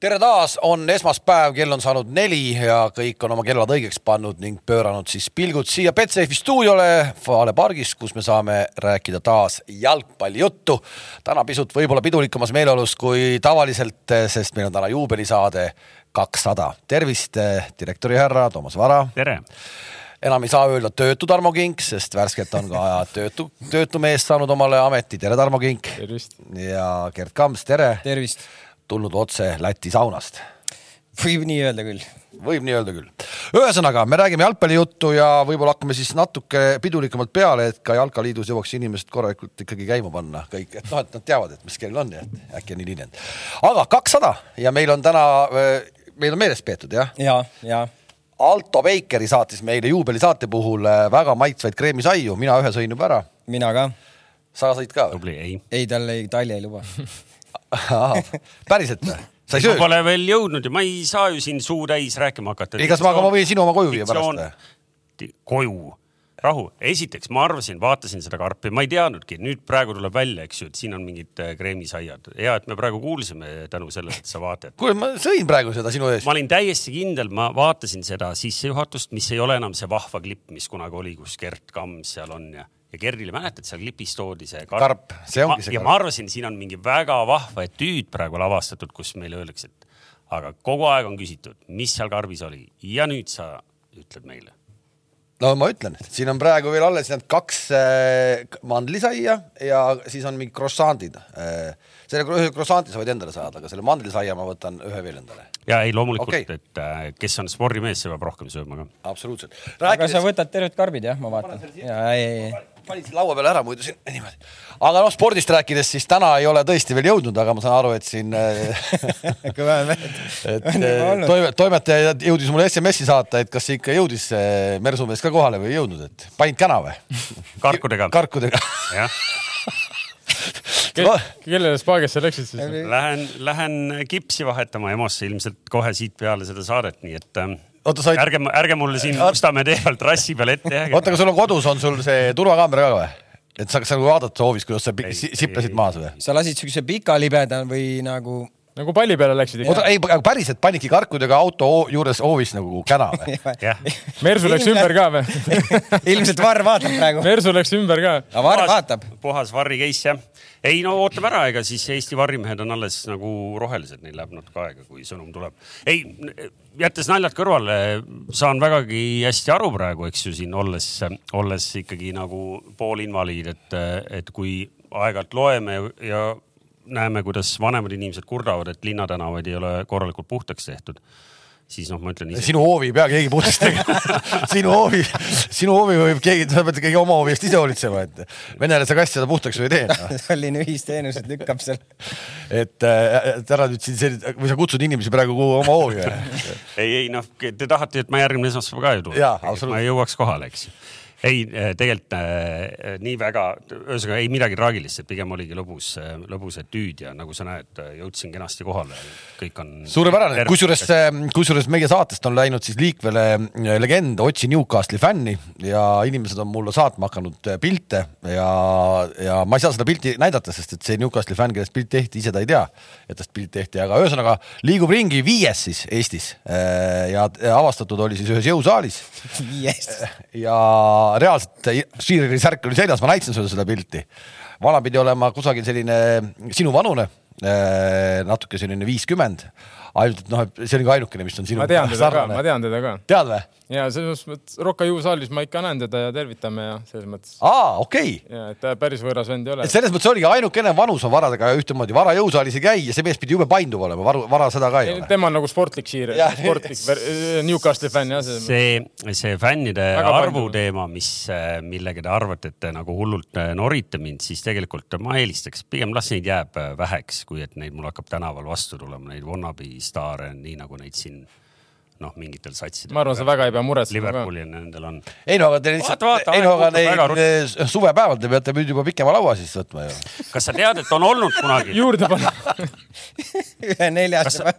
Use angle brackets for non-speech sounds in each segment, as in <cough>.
tere taas, on esmaspäev, kell on saanud neli ja kõik on oma kellad õigeks pannud ning pööranud siis pilgud siia Betsafe'i stuudiole Vale pargis, kus me saame rääkida taas jalgpallijuttu. täna pisut võib-olla pidulikumas meeleolus kui tavaliselt, sest meil on täna juubelisaade kakssada. tervist, direktori härra Toomas Vara. tere enam ei saa öelda töötu Tarmo Kink, sest värskelt on ka töötu, töötu mees saanud omale ameti. tere, Tarmo Kink. ja Gerd Kams, tere. tervist tulnud otse Läti saunast. võib nii öelda küll. võib nii öelda küll. ühesõnaga, me räägime jalgpallijuttu ja võib-olla hakkame siis natuke pidulikumalt peale, et ka jalkaliidus jõuaks inimesed korralikult ikkagi käima panna kõik, et noh, et nad teavad, et mis kell on ja et äkki on nii linenud. aga kakssada ja meil on täna, meil on meeles peetud jah? ja, ja Alto Bakeri saatis meile juubelisaate puhul äh, väga maitsvaid kreemisaiu, mina ühe sõin juba ära. mina ka. sa sõid ka või? tubli, ei. ei, tal ei, Talja ei luba <laughs> päriselt või? sa ei söö? ma pole veel jõudnud ja ma ei saa ju siin suu täis rääkima hakata. ei, kas ma, aga ma võin sinu oma koju viia pärast või? koju, rahu. esiteks ma arvasin, vaatasin seda karpi, ma ei teadnudki, nüüd praegu tuleb välja, eks ju, et siin on mingid äh, kreemisaiad. hea, et me praegu kuulsime tänu sellele, et sa vaatad. kuule, ma sõin praegu seda sinu ees. ma olin täiesti kindel, ma vaatasin seda sissejuhatust, mis ei ole enam see vahva klipp, mis kunagi oli, kus Gert Kams seal on ja ja Kerdile mäletad, seal klipis toodi see karp, karp, see ongi see karp. ja ma arvasin, siin on mingi väga vahva etüüd praegu lavastatud, kus meile öeldakse, et aga kogu aeg on küsitud, mis seal karbis oli ja nüüd sa ütled meile. no ma ütlen, siin on praegu veel alles need kaks äh, mandlisaia ja siis on mingid croissant'id äh,. selle croissant'i sa võid endale saada, aga selle mandlisaia ma võtan ühe veel endale. ja ei, loomulikult okay., et äh, kes on spordimees, see peab rohkem sööma ka. absoluutselt. aga sa võtad terved karbid jah, ma vaatan. ja ei, ei panin siin laua peale ära muidu siin <laughs> niimoodi. aga noh, spordist rääkides, siis täna ei ole tõesti veel jõudnud, aga ma saan aru, et siin <laughs> kõva mehed. <laughs> et toime, toimetaja jõudis mulle SMS-i saata, et kas ikka jõudis mersumees ka kohale või ei jõudnud, et panid käna või? karkudega. karkudega. jah kellele spaagesse läksid siis? Lähen, lähen kipsi vahetama EMO-sse ilmselt kohe siit peale seda saadet, nii et ähm, oota, sa ei... ärge, ärge mulle siin Mustamäe tee peal trassi peal ette jääge. oota, aga sul on kodus, on sul see turvakaamera ka või? et sa, sa nagu vaadata hoovis, kuidas sa ei, siplasid maas või? sa lasid siukse pika libeda või nagu nagu palli peale läksid ikka? ei, aga päriselt panidki karkudega auto juures hoovis nagu käna või <laughs> Mersu läks ümber ka või <laughs> ilmselt Varr vaatab praegu. Mersu läks ümber ka. aga Varr vaatab. puhas Varri case jah ei no ootame ära, ega siis Eesti varrimehed on alles nagu rohelised, neil läheb natuke aega, kui sõnum tuleb. ei, jättes naljad kõrvale, saan vägagi hästi aru praegu, eks ju siin olles, olles ikkagi nagu poolinvaliid, et, et kui aeg-ajalt loeme ja, ja näeme, kuidas vanemad inimesed kurdavad, et linnatänavaid ei ole korralikult puhtaks tehtud siis noh, ma ütlen ise. sinu hoovi ei pea keegi puhtaks tegema <laughs> sinu hoovi, sinu hoovi võib keegi, sa pead ikkagi oma hoovi eest ise hoolitsema, et venelase kass seda puhtaks ju ei tee <laughs> no.. Tallinna ühisteenused lükkab seal. et äh, ära nüüd siin selline, või sa kutsud inimesi praegu oma hoovi või? <laughs> ei, ei noh, te tahate, et ma järgmine esmaspäev ka ju tulen. ma jõuaks kohale, eks ju ei, äh, tegelikult äh, nii väga, ühesõnaga ei midagi traagilist, et pigem oligi lõbus, äh, lõbus etüüd ja nagu sa näed, jõudsin kenasti kohale. kõik on. suurepärane, kusjuures, kusjuures meie saatest on läinud siis liikvele legend Otsi Newcastli fänni ja inimesed on mulle saatma hakanud pilte ja, ja ma ei saa seda pilti näidata, sest et see Newcastli fänn, kellest pilt tehti, ise ta ei tea, et tast pilt tehti, aga ühesõnaga liigub ringi viies siis Eestis ja avastatud oli siis ühes jõusaalis. <laughs> viies. ja reaalselt Sheareri särk oli seljas, ma näitasin sulle seda pilti. vana pidi olema kusagil selline sinuvanune, äh, natuke selline viiskümmend ainult, et noh, et see oli ka ainukene, mis on sinu. ma tean teda ka, ma tean teda ka. tead või? ja selles mõttes Rocca Ju saalis ma ikka näen teda ja tervitame ja selles mõttes. aa, okei okay.. ja, et ta päris võõras vend ei ole. et selles mõttes oligi ainukene vanus on varadega ühtemoodi, Vara jõusaalis ei käi ja see mees pidi jube painduv olema, Varu, Vara seda ka ei, ei ole. tema on nagu sportlik siir, sportlik Newcastli fänn jah. see, see fännide Väga arvu painduv. teema, mis, millega te arvate, et te nagu hullult äh, norite mind, siis tegelikult ma eelistaks, pigem las neid jääb äh, väheks, kui et neid mul hakkab tänaval vastu tulema, neid wannabe staare, nii nagu neid siin noh, mingitel satsidel. ma arvan, sa väga ei pea muretsema. Liverpoolil nendel on. ei no aga te lihtsalt, ei no aga neid suvepäeval te peate nüüd juba pikema laua siis võtma ju. kas sa tead, et on olnud kunagi juurde panna <laughs> ühe neljase.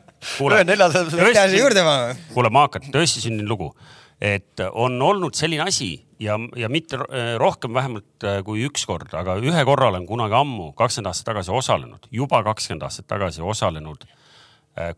ühe neljase. juurde panna. kuule, maakad, tõesti sündinud lugu, et on olnud selline asi ja, ja mitte rohkem vähemalt äh, kui üks kord, aga ühe korra olen kunagi ammu, kakskümmend aastat tagasi osalenud, juba kakskümmend aastat tagasi osalenud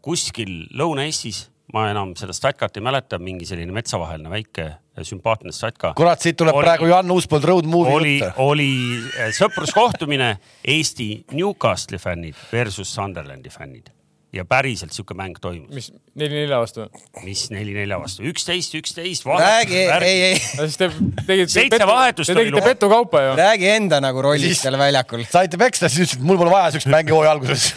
kuskil Lõuna-Eestis, ma enam seda statkat ei mäleta, mingi selline metsavaheline väike äh, sümpaatne statka. kurat, siit tuleb Oli- praegu Jan Uuspõld Road Movie oli jutt., oli äh, sõpruskohtumine Eesti Newcastle'i fännid versus Sunderlandi fännid ja päriselt sihuke mäng toimus, mis neli nelja vastu? mis neli-nelja vastu, üksteist, üksteist. räägi, ei, ei, siis te tegite. Seitse vahetust Te tegite petukaupa ju. räägi enda nagu rollist seal väljakul. saite peksta, siis ütlesid, et mul pole vaja siukest mängu hooaja alguses.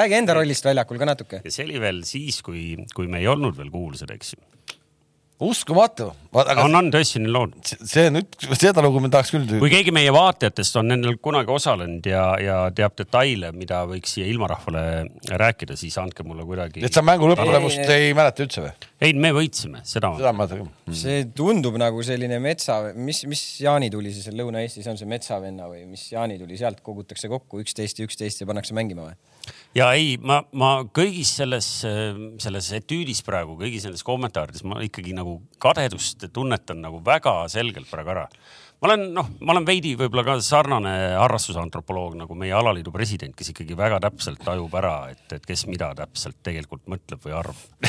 räägi enda rollist väljakul ka natuke. ja see oli veel siis, kui, kui me ei olnud veel kuulsad, eks ju. uskumatu. aga on, on tõesti nii lood. see nüüd, seda lugu me tahaks küll. kui keegi meie vaatajatest on nendel kunagi osalenud ja, ja teab detaile, mida võiks siia ilmarahvale rääkida, siis andke mulle kuidagi. et sa mängu lõpptulemust ei mäleta üldse või? ei, me võitsime, seda ma seda ma mäletan küll. see tundub nagu selline metsa, mis, mis Jaani tuli siis seal Lõuna-Eestis, on see metsavenna või mis Jaani tuli sealt, kogutakse kokku üksteist ja üksteist ja pannakse mängima või? Ja ei, ma, ma kõigis selles, selles etüüdis praegu, kõigis nendes kommentaarides ma ikkagi nagu kadedust tunnetan nagu väga selgelt praegu ära. ma olen noh, ma olen veidi võib-olla ka sarnane harrastusantropoloog nagu meie alaliidu president, kes ikkagi väga täpselt tajub ära, et, et kes mida täpselt tegelikult mõtleb või arvab. <laughs>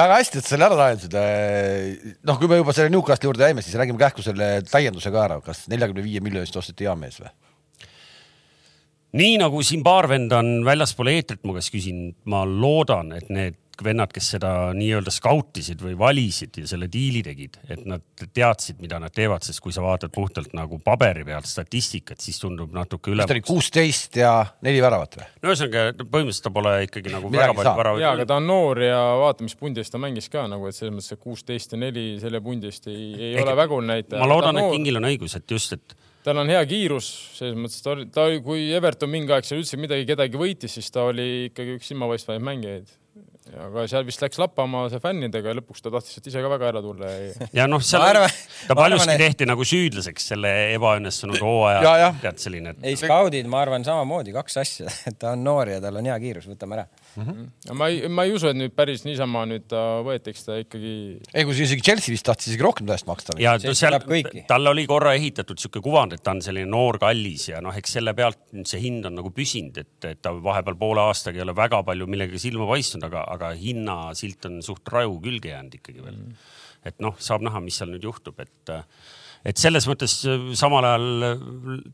väga hästi, et sa selle ära lahendasid. noh, kui me juba selle Newcastle'i juurde jäime, siis räägime kähku selle täienduse ka ära, kas neljakümne viie miljoni eest osteti hea mees või? Nii nagu siin paar venda on väljaspool eetrit mu käest küsinud, ma loodan, et need vennad, kes seda nii-öelda skautisid või valisid ja selle diili tegid, et nad teadsid, mida nad teevad, sest kui sa vaatad puhtalt nagu paberi pealt statistikat, siis tundub natuke üle vist. oli kuusteist ja neli väravat või? no ühesõnaga põhimõtteliselt ta pole ikkagi nagu Midagi väga palju väravaid ja, aga ta on noor ja vaata, mis pundi eest ta mängis ka nagu, et selles mõttes see kuusteist ja neli selle pundi eest ei, ei Ehk ole vägul näitaja. ma loodan, et Kingil on õigus, et just, et tal on hea kiirus, selles mõttes ta oli, ta oli, kui Everton mingi aeg seal üldse midagi kedagi võitis, siis ta oli ikkagi üks silmapaistvamaid mängijaid. aga seal vist läks lappama see fännidega ja lõpuks ta tahtis sealt ise ka väga ära tulla ja ja noh, seal arvan- ta paljuski arvan, et- tehti nagu süüdlaseks selle ebaõnnestunud Ja, hooaja tead selline, et ei, skaudid, ma arvan samamoodi kaks asja, <laughs> et ta on noor ja tal on hea kiirus, võtame ära. Ja ma ei, ma ei usu, et nüüd päris niisama nüüd ta võetakse ta ikkagi ei, kui isegi Chelsea vist tahtis isegi rohkem tõest maksta. ja seal tal oli korra ehitatud sihuke kuvand, et ta on selline noor kallis ja noh, eks selle pealt see hind on nagu püsinud, et, et ta vahepeal poole aastaga ei ole väga palju millegagi silma paistnud, aga, aga hinnasilt on suht raju külge jäänud ikkagi veel mm.. et noh, saab näha, mis seal nüüd juhtub, et et selles mõttes äh, samal ajal äh,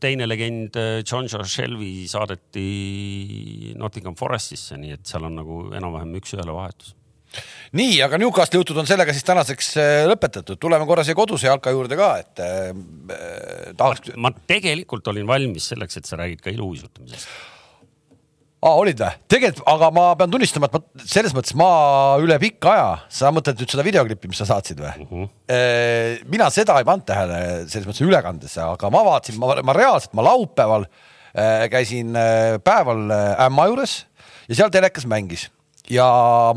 teine legend äh, John Joe Shelby saadeti Nottingham Forestisse, nii et seal on nagu enam-vähem üks-ühele vahetus nii, aga Newcastle'i jutud on sellega siis tänaseks lõpetatud, tuleme korra siia koduse jalka juurde ka, et äh, tahaks. ma tegelikult olin valmis selleks, et sa räägid ka iluuisutamisest. aa, olid või? tegelikult, aga ma pean tunnistama, et ma selles mõttes ma üle pikka aja, sa mõtled nüüd seda videoklippi, mis sa saatsid või uh? Mhm. -huh. mina seda ei pannud tähele selles mõttes ülekandes, aga ma vaatasin, ma, ma reaalselt, ma laupäeval käisin päeval ämma juures ja seal telekas mängis ja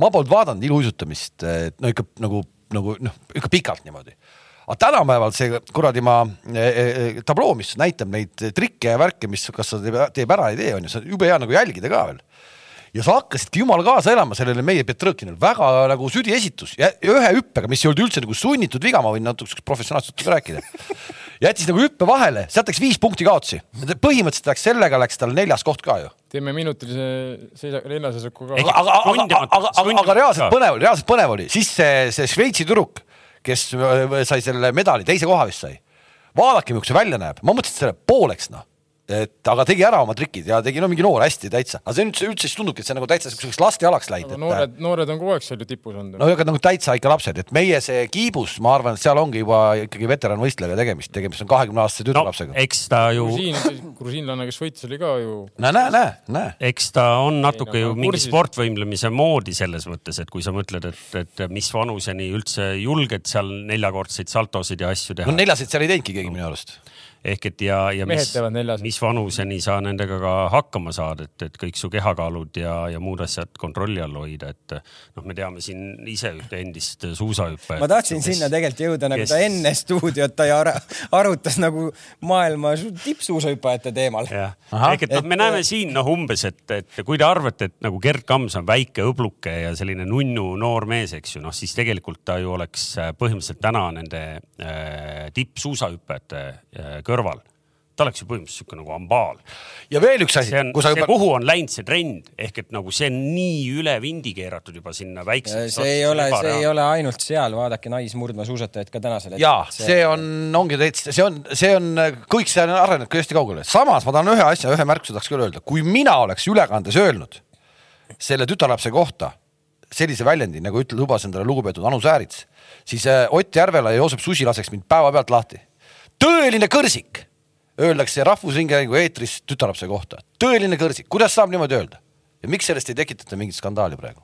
ma polnud vaadanud iluuisutamist, et no ikka nagu, nagu noh, ikka pikalt niimoodi aga tänapäeval see kuradi ma eh, tabloo, mis näitab neid trikke ja värke, mis, kas sa teeb, ära, ei tee, on ju, see on jube hea nagu jälgida ka veel. ja sa hakkasidki jumala kaasa elama sellele meie Petrõkinile, väga nagu südiesitus ja ja ühe hüppega, mis ei olnud üldse nagu sunnitud viga, ma võin natuke professionaalselt rääkida. <laughs> jättis nagu hüppe vahele, sealt läks viis punkti kaotsi. põhimõtteliselt läks sellega läks tal neljas koht ka ju. teeme minutilise seisa, neljaseisaku ka aga, aga, aga, aga, aga, reaalselt põnev oli, reaalselt põnev oli, siis see, see Šveitsi tüdruk, kes äh, sai selle medali, teise koha vist sai. vaadake, milline see välja näeb, ma mõtlesin, et selle pooleks noh, et aga tegi ära oma trikid ja tegi no mingi noor hästi täitsa, aga see üldse, üldse siis tundubki, et see on nagu täitsa siukseks lastealaks läinud, et noored, noored on kogu aeg seal ju tipus olnud. no aga nagu täitsa ikka lapsed, et meie see kiibus, ma arvan, et seal ongi juba ikkagi veteranvõistlejaga tegemist, tegemist on kahekümne aastase no tütarlapsega no.. eks ta ju, grusiin, grusiinlane, kes võitis, oli ka ju näe, näe, näe, näe. eks ta on natuke Ei, ju no mingi kursis. sportvõimlemise moodi selles mõttes, et kui sa mõtled, et, et mis vanuseni üldse julged seal neljakordseid saltosid ja asju teha no neljaseid seal ei teinudki keegi minu arust. Ehk et ja, ja mis mis vanuseni sa nendega ka hakkama saad, et, et kõik su kehakaalud ja, ja muud asjad kontrolli all hoida, et noh, me teame siin ise ühte endist suusahüppajat. ma tahtsin sinna tegelikult jõuda, nagu kes- ta enne stuudiot ta ar arutas nagu maailma su- tippsuusahüppajate teemal. ehk et noh, me näeme siin noh, umbes, et, et kui te arvate, et nagu Gerd Kams on väike õbluke ja selline nunnu noor mees, eks ju, noh siis tegelikult ta ju oleks põhimõtteliselt täna nende äh, tippsuusahüppajate äh, kõrval ta oleks ju põhimõtteliselt sihuke nagu ambaal. ja veel üks asi see on, kui sa see juba, kuhu on läinud see trend ehk et nagu see on nii üle vindi keeratud juba sinna väiksesse. see ei ole, see ei ole ainult seal, vaadake naismurdmaasuusatajaid ka tänasel jaa, see on, ongi täitsa, see on, see on, kõik see on arenenud ka hästi kaugele. samas ma tahan ühe asja, ühe märkuse tahaks küll öelda, kui mina oleks ülekandes öelnud selle tütarlapse kohta sellise väljendi, nagu ütle, lubas endale lugupeetud Anu Säärits, siis äh, Ott Järvela ja Joosep Susi laseks mind päevapealt lahti. Tõeline kõrsik, öeldakse Rahvusringhäälingu eetris tütarlapse kohta, tõeline kõrsik, kuidas saab niimoodi öelda ja miks sellest ei tekitata mingit skandaali praegu?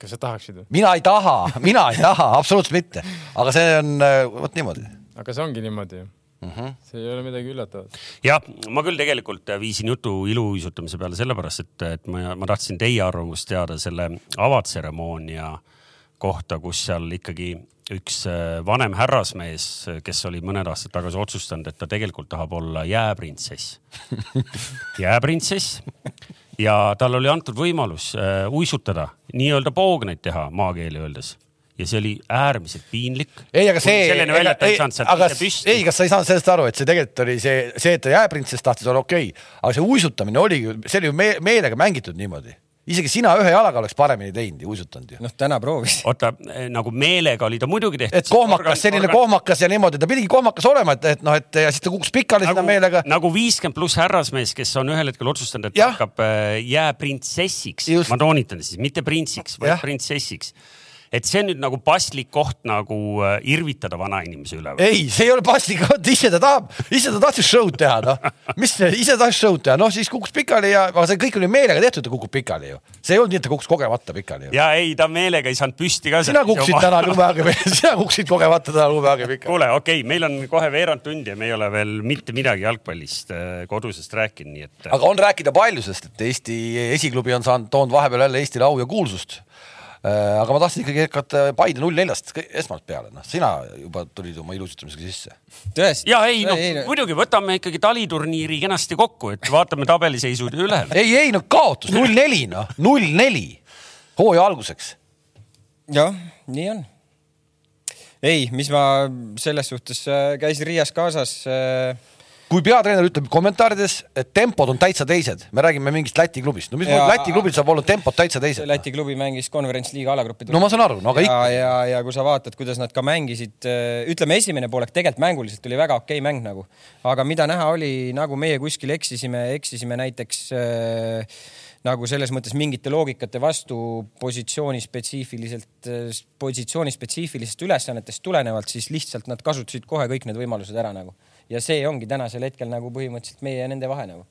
kas sa tahaksid või? mina ei taha, mina ei taha, absoluutselt mitte, aga see on äh, vot niimoodi aga see ongi niimoodi ju mm. -hmm. see ei ole midagi üllatavat. jah, ma küll tegelikult viisin jutu iluuisutamise peale sellepärast, et, et ma, ma tahtsin teie arvamust teada selle avatseremoonia kohta, kus seal ikkagi üks äh, vanem härrasmees, kes oli mõned aastad tagasi otsustanud, et ta tegelikult tahab olla jääprintsess. <laughs> jääprintsess ja talle oli antud võimalus äh, uisutada, nii-öelda poogneid teha maakeeli öeldes ja see oli äärmiselt piinlik. ei, aga see, ta ei aga ei, kas sa ei saanud sellest aru, et see tegelikult oli see, see, et ta jääprintsess tahtis olla okei okay., aga see uisutamine oligi, see oli ju me, meelega mängitud niimoodi. Isegi sina ühe jalaga oleks paremini teinud ja uisutanud ju. noh, täna proovis. oota, nagu meelega oli ta muidugi tehtud. et kohmakas, selline kohmakas ja niimoodi, ta pidigi kohmakas olema, et, et noh, et ja siis ta kukkus pikali sinna nagu, meelega. nagu viiskümmend pluss härrasmees, kes on ühel hetkel otsustanud, et Jah. hakkab äh, jääprintsessiks ma toonitan siis, mitte printsiks, vaid Jah. printsessiks. Et see on nüüd nagu paslik koht nagu äh, irvitada vanainimese üle. ei, see ei ole paslik, ise ta tahab, ise ta tahtis show'd teha, noh. mis, ise tahtis show'd teha, noh siis kukkus pikali ja, aga see kõik oli meelega tehtud, ta kukub pikali ju. see ei olnud nii, et ta kukkus kogemata pikali ju. ja ei, ta meelega ei saanud püsti ka. sina kukkusid täna lumehaage peale, <laughs> sina kukkusid kogemata täna lumehaage pikali. kuule, okei okay,, meil on kohe veerand tundi ja me ei ole veel mitte midagi jalgpallist äh, kodusest rääkinud, nii et. aga on rääkida palju, sest et Eesti esiklubi on saanud, toonud vahepeal jälle Eestile au ja kuulsust. Aga ma tahtsin ikkagi hakata Paide null neljast esmalt peale, noh, sina juba tulid oma ilusustamisega sisse. tõesti. ja ei noh, muidugi võtame ikkagi taliturniiri kenasti kokku, et vaatame tabeliseisud üle. ei, ei no kaotus null neli noh, null neli hooaja alguseks. jah, nii on. ei, mis ma selles suhtes äh, käisin Riias kaasas äh, kui peatreener ütleb kommentaarides, et tempod on täitsa teised, me räägime mingist Läti klubist, no mis Ja- Läti klubil saab olla tempod täitsa teised? Läti klubi mängis konverentsliiga alagruppi. no ma saan aru, no aga ja, ikka. ja, ja kui sa vaatad, kuidas nad ka mängisid, ütleme, esimene poolek tegelikult mänguliselt oli väga okei mäng nagu, aga mida näha oli, nagu meie kuskil eksisime, eksisime näiteks äh, nagu selles mõttes mingite loogikate vastu positsiooni spetsiifiliselt, positsiooni spetsiifilisest ülesannetest tulenevalt, siis lihtsalt nad kasutasid kohe kõik need võimalused ära nagu. Ja see ongi tänasel hetkel nagu põhimõtteliselt meie ja nende vahe nagu.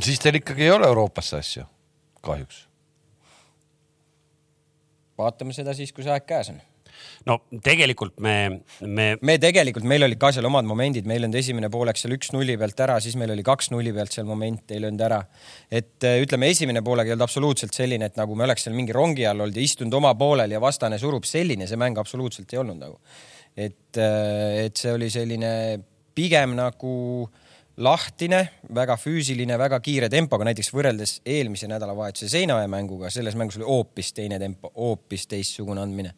siis teil ikkagi ei ole Euroopasse asju, kahjuks. vaatame seda siis, kui see aeg käes on no tegelikult me, me me tegelikult, meil olid ka seal omad momendid, meil ei olnud esimene poolek seal üks nulli pealt ära, siis meil oli kaks nulli pealt seal moment ei löönud ära. et äh, ütleme, esimene poolek ei olnud absoluutselt selline, et nagu me oleks seal mingi rongi all olnud ja istunud oma poolel ja vastane surub, selline see mäng absoluutselt ei olnud nagu. et, et see oli selline pigem nagu lahtine, väga füüsiline, väga kiire tempoga, näiteks võrreldes eelmise nädalavahetuse Seinamäe mänguga, selles mängus oli hoopis teine tempo, hoopis teistsugune andmine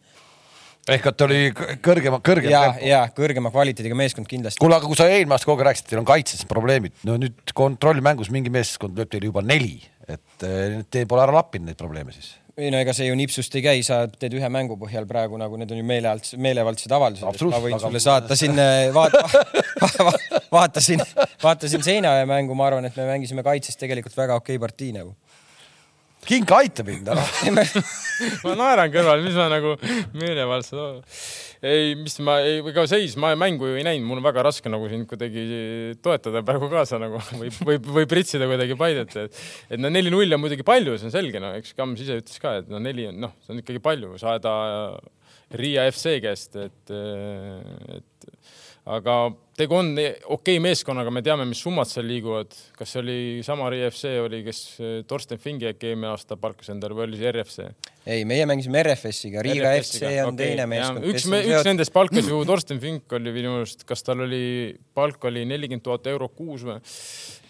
ehk et oli kõ- kõrgema, kõrgem ja, ja kõrgema kvaliteediga meeskond kindlasti. kuule, aga kui sa eelmine aasta kogu aeg rääkisid, teil on kaitses probleemid, no nüüd kontrollmängus mingi meeskond lööb teile juba neli, et eh, te pole ära lappinud neid probleeme siis. Ei no ega see ju nipsust ei käi, sa teed ühe mängu põhjal praegu nagu need on ju meelealdsed, meelevaldsed avaldused, ma võin aga- sulle saata siin, vaata, <laughs> vaatasin, vaatasin Seinamäe mängu, ma arvan, et me mängisime kaitses tegelikult väga okei partii nagu. Kink aita mind ära. <laughs> ma naeran kõrval, mis ma nagu meelevaldselt. ei, mis ma, ega seis, ma mängu ju ei näinud, mul on väga raske nagu sind kuidagi toetada praegu kaasa nagu või, või, või pritsida kuidagi Paidet, et, et no neli-null on muidugi palju, see on selge, no eks Kams ise ütles ka, et no neli on, noh, see on ikkagi palju saada Riia FC käest, et, et aga tegu on okei okay meeskonnaga, me teame, mis summad seal liiguvad, kas see oli sama Riia FC oli, kes Torsten Fingi äkki eelmine aasta palkas endale või oli see RFC? ei, meie mängisime RFS-iga, Riga FC on okay, teine meeskond. üks, üks nendest palkas ju Torsten Fink oli minu arust, kas tal oli, palk oli nelikümmend tuhat eurot kuus või?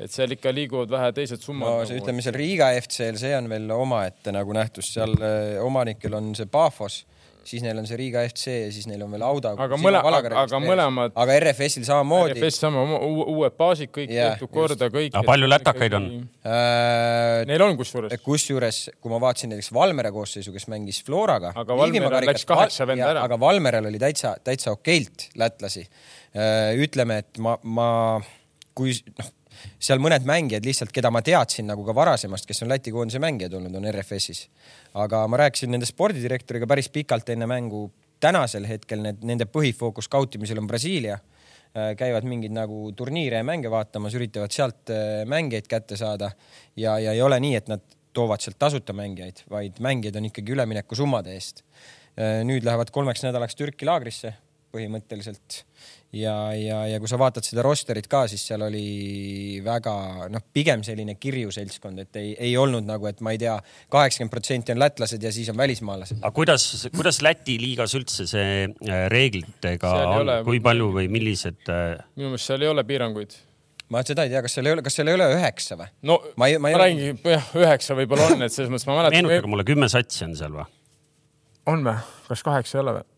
et seal ikka liiguvad vähe teised no summad nagu see, ütleme seal Riga FC-l, see on veel omaette nagu nähtus, seal eh, omanikel on see Pafos siis neil on see Riga FC ja siis neil on veel Auda. Aga mõle- aga mõlemad- aga RFS-il samamoodi. RFS sama, uued baasid, kõik Jah, tehtud korda, kõik. Aga palju lätakaid on? Äh, Neil on kusjuures. kusjuures, kui ma vaatasin näiteks Valmere koosseisu, kes mängis Floraga. Aga Valmerel läks kaheksa venda ära. aga Valmerel oli täitsa, täitsa okeilt lätlasi. ütleme, et ma, ma, kui noh, seal mõned mängijad lihtsalt, keda ma teadsin nagu ka varasemast, kes on Läti koondise mängijad olnud, on RFS-is. aga ma rääkisin nende spordidirektoriga päris pikalt enne mängu. tänasel hetkel need, nende põhifookus skautimisel on Brasiilia Äh, käivad mingeid nagu turniire ja mänge vaatamas, üritavad sealt äh, mängijaid kätte saada ja, ja ei ole nii, et nad toovad sealt tasuta mängijaid, vaid mängijad on ikkagi üleminekusummade eest. nüüd lähevad kolmeks nädalaks Türki laagrisse põhimõtteliselt ja, ja, ja kui sa vaatad seda rosterit ka, siis seal oli väga noh, pigem selline kirju seltskond, et ei, ei olnud nagu, et ma ei tea, kaheksakümmend protsenti on lätlased ja siis on välismaalased. aga kuidas, kuidas Läti liigas üldse see äh, reeglitega on ole-, kui palju või millised äh, minu meelest seal ei ole piiranguid. ma seda ei tea, kas seal ei ole, kas seal ei ole üheksa või? no Ma ei- ma ma, ei- ma räägingi, jah, üheksa võib-olla on, et selles mõttes ma mäletan. meenutage mulle, kümme satsi on seal või? on või? kas kaheksa ei ole või?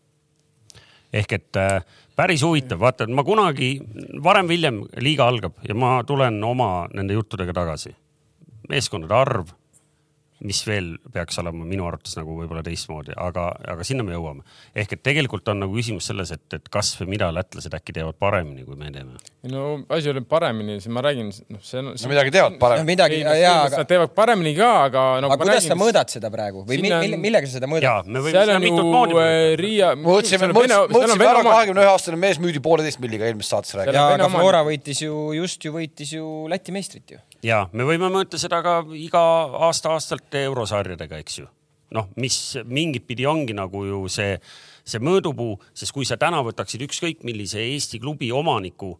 ehk et äh, päris huvitav, vaata, et ma kunagi varem-hiljem liiga algab ja ma tulen oma nende juttudega tagasi. meeskondade arv, mis veel peaks olema minu arvates nagu võib-olla teistmoodi, aga, aga sinna me jõuame. ehk et tegelikult on nagu küsimus selles, et, et kas või mida lätlased äkki teevad paremini, kui me teeme. no asi oli paremini, siis ma räägin, noh, see on. no midagi teevad paremini. midagi, ei, jaa, aga... nad teevad paremini ka, aga nagu aga kuidas sa mõõdad seda praegu või Sinna mille, millega sa seda mõõdad? võime seal on mitut ju äh. Riia. mõõtsime, mõõtsime ära, kahekümne ühe aastane mees müüdi pooleteist milliga eelmises saates rääkida. jaa, aga. Flora võitis ju, just ju võitis ju Läti meistrit ju. Ja me võime mõõta seda ka iga aasta-aastalt eurosarjadega, eks ju. noh, mis mingit pidi ongi nagu ju see, see mõõdupuu, sest kui sa täna võtaksid ükskõik millise Eesti klubi omaniku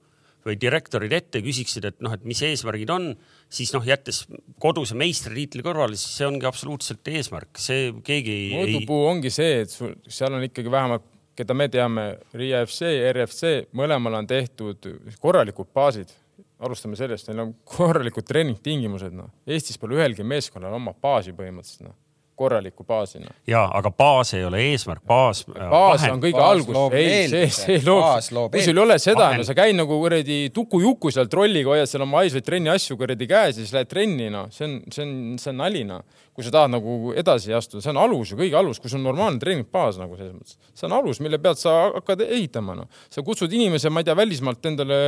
või direktorid ette, küsiksid, et noh, et mis eesmärgid on, siis noh, jättes koduse meistritiitli kõrvale, siis see ongi absoluutselt eesmärk, see keegi ei, mõõdupuu ongi see, et sul seal on ikkagi vähemalt, keda me teame, Riia FC, RFC, mõlemal on tehtud korralikud baasid. Alustame sellest, neil on korralikud treeningtingimused, noh. Eestis pole ühelgi meeskonnal oma baasi põhimõtteliselt, noh. korralikku baasi, noh. ja aga baas ei ole eesmärk, baas. baas on kõige Baas algus ei, see, see loob kui sul ei ole seda, no sa käid nagu kuradi tuku-juku seal trolliga, hoiad seal oma haisvaid trenni asju kuradi käes ja siis lähed trenni, noh, see on, see on, see on nali, noh. kui sa tahad nagu edasi astuda, see on alus ju, kõige alus, kui sul on normaalne treeningbaas nagu selles mõttes, see on alus, mille pealt sa hakkad ehitama, noh. sa kutsud inimese, ma ei tea, välismaalt endale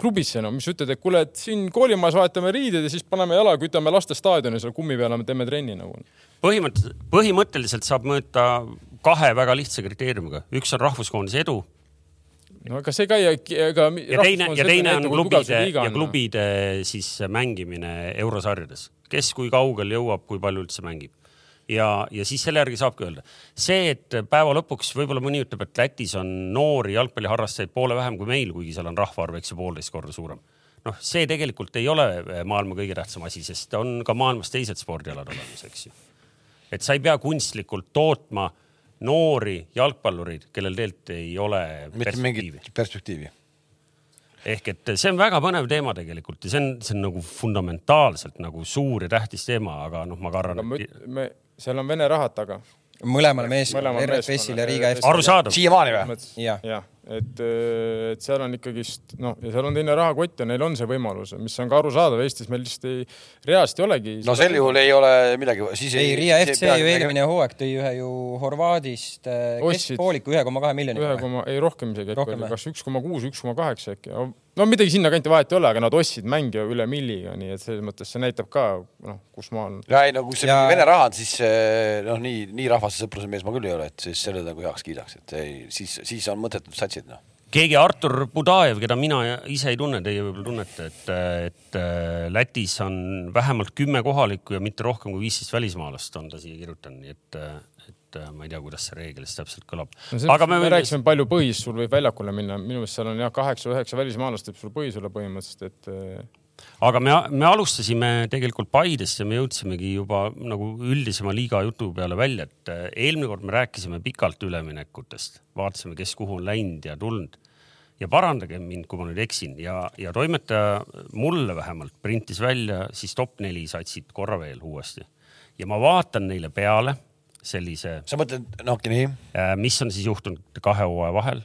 klubisse, no mis ütled, et kuule, et siin koolimajas vahetame riided ja siis paneme jala, kütame laste staadioni seal kummi peale, teeme trenni nagu. põhimõtteliselt, põhimõtteliselt saab mõõta kahe väga lihtsa kriteeriumiga, üks on rahvuskoondise edu no aga see ka ei, ega. ja teine, ja teine on klubide ja. klubide siis mängimine eurosarjades, kes kui kaugel jõuab, kui palju üldse mängib. ja, ja siis selle järgi saabki öelda. see, et päeva lõpuks võib-olla mõni ütleb, et Lätis on noori jalgpalliharrastajaid poole vähem kui meil, kuigi seal on rahvaarv, eks ju, poolteist korda suurem. noh, see tegelikult ei ole maailma kõige tähtsam asi, sest on ka maailmas teised spordialad olemas, eks ju. et sa ei pea kunstlikult tootma noori jalgpallureid, kellel tegelikult ei ole perspektiivi perspektiivi. Ehk et see on väga põnev teema tegelikult ja see on, see on nagu fundamentaalselt nagu suur ja tähtis teema, aga noh, ma kardan, me, et me, seal on Vene rahad taga. Mõlemale meeskonnale, Mõlemal RFS-ile ja RFS-ile. FC-le. arusaadav. siiamaani või? jah, jah, et, et seal on ikkagist noh, ja seal on teine rahakott ja neil on see võimalus, mis on ka arusaadav, Eestis meil lihtsalt ei, reaalselt ei olegi. no sel juhul ei ole midagi, siis ei Riia FC ju eelmine hooaeg tõi ühe ju Horvaadist äh, keskpooliku ühe koma kahe miljoni ühe. koma, ei rohkem isegi äkki oli, kas üks koma kuus, üks koma kaheksa äkki. No midagi sinnakanti vahet ei ole, aga nad ostsid mängija üle milliga, nii et selles mõttes see näitab ka noh, kus maa on. ja ei no kui see Ja- ja... Vene raha on, siis eh, noh, nii, nii rahvaste sõpruse mees ma küll ei ole, et siis selle nagu heaks kiidaks, et ei, siis, siis on mõttetud satsid noh. Keegi Artur Budajev, keda mina ise ei tunne, teie võib-olla tunnete, et, et äh, Lätis on vähemalt kümme kohalikku ja mitte rohkem kui viisteist välismaalast on ta siia kirjutanud, nii et, et äh, ma ei tea, kuidas see reegel siis täpselt kõlab. No aga me, me rääkisime, palju põhis sul võib väljakule minna, minu meelest seal on jah, kaheksa-üheksa välismaalast teeb sul põhisele põhimõtteliselt, et aga me, me alustasime tegelikult Paidest ja me jõudsimegi juba nagu üldisema liiga jutu peale välja, et äh, eelmine kord me rääkisime pikalt üleminekutest, vaatasime, kes kuhu on läinud ja tulnud. Ja parandage mind, kui ma nüüd eksin ja, ja toimetaja mulle vähemalt printis välja siis top neli satsid korra veel uuesti. Ja ma vaatan neile peale, sellise, sa mõtled, noh nii, mis on siis juhtunud kahe hooaja vahel.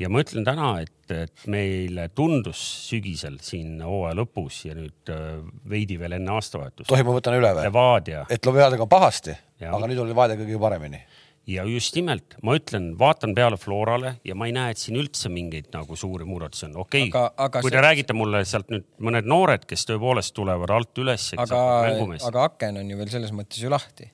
Ja ma ütlen täna, et, et meile tundus sügisel siin hooaja lõpus ja nüüd äh, veidi veel enne aastavahetust. tohib, ma võtan üle või? Levadia et Leviadega on pahasti, aga nüüd oli Leviadiga kõige paremini. ja just nimelt, ma ütlen, vaatan peale Florale ja ma ei näe, et siin üldse mingeid nagu suuri muudatusi on. okei okay, kui see- te räägite mulle sealt nüüd mõned noored, kes tõepoolest tulevad alt üles, eks aga aga aken on ju veel selles mõttes ju lahti.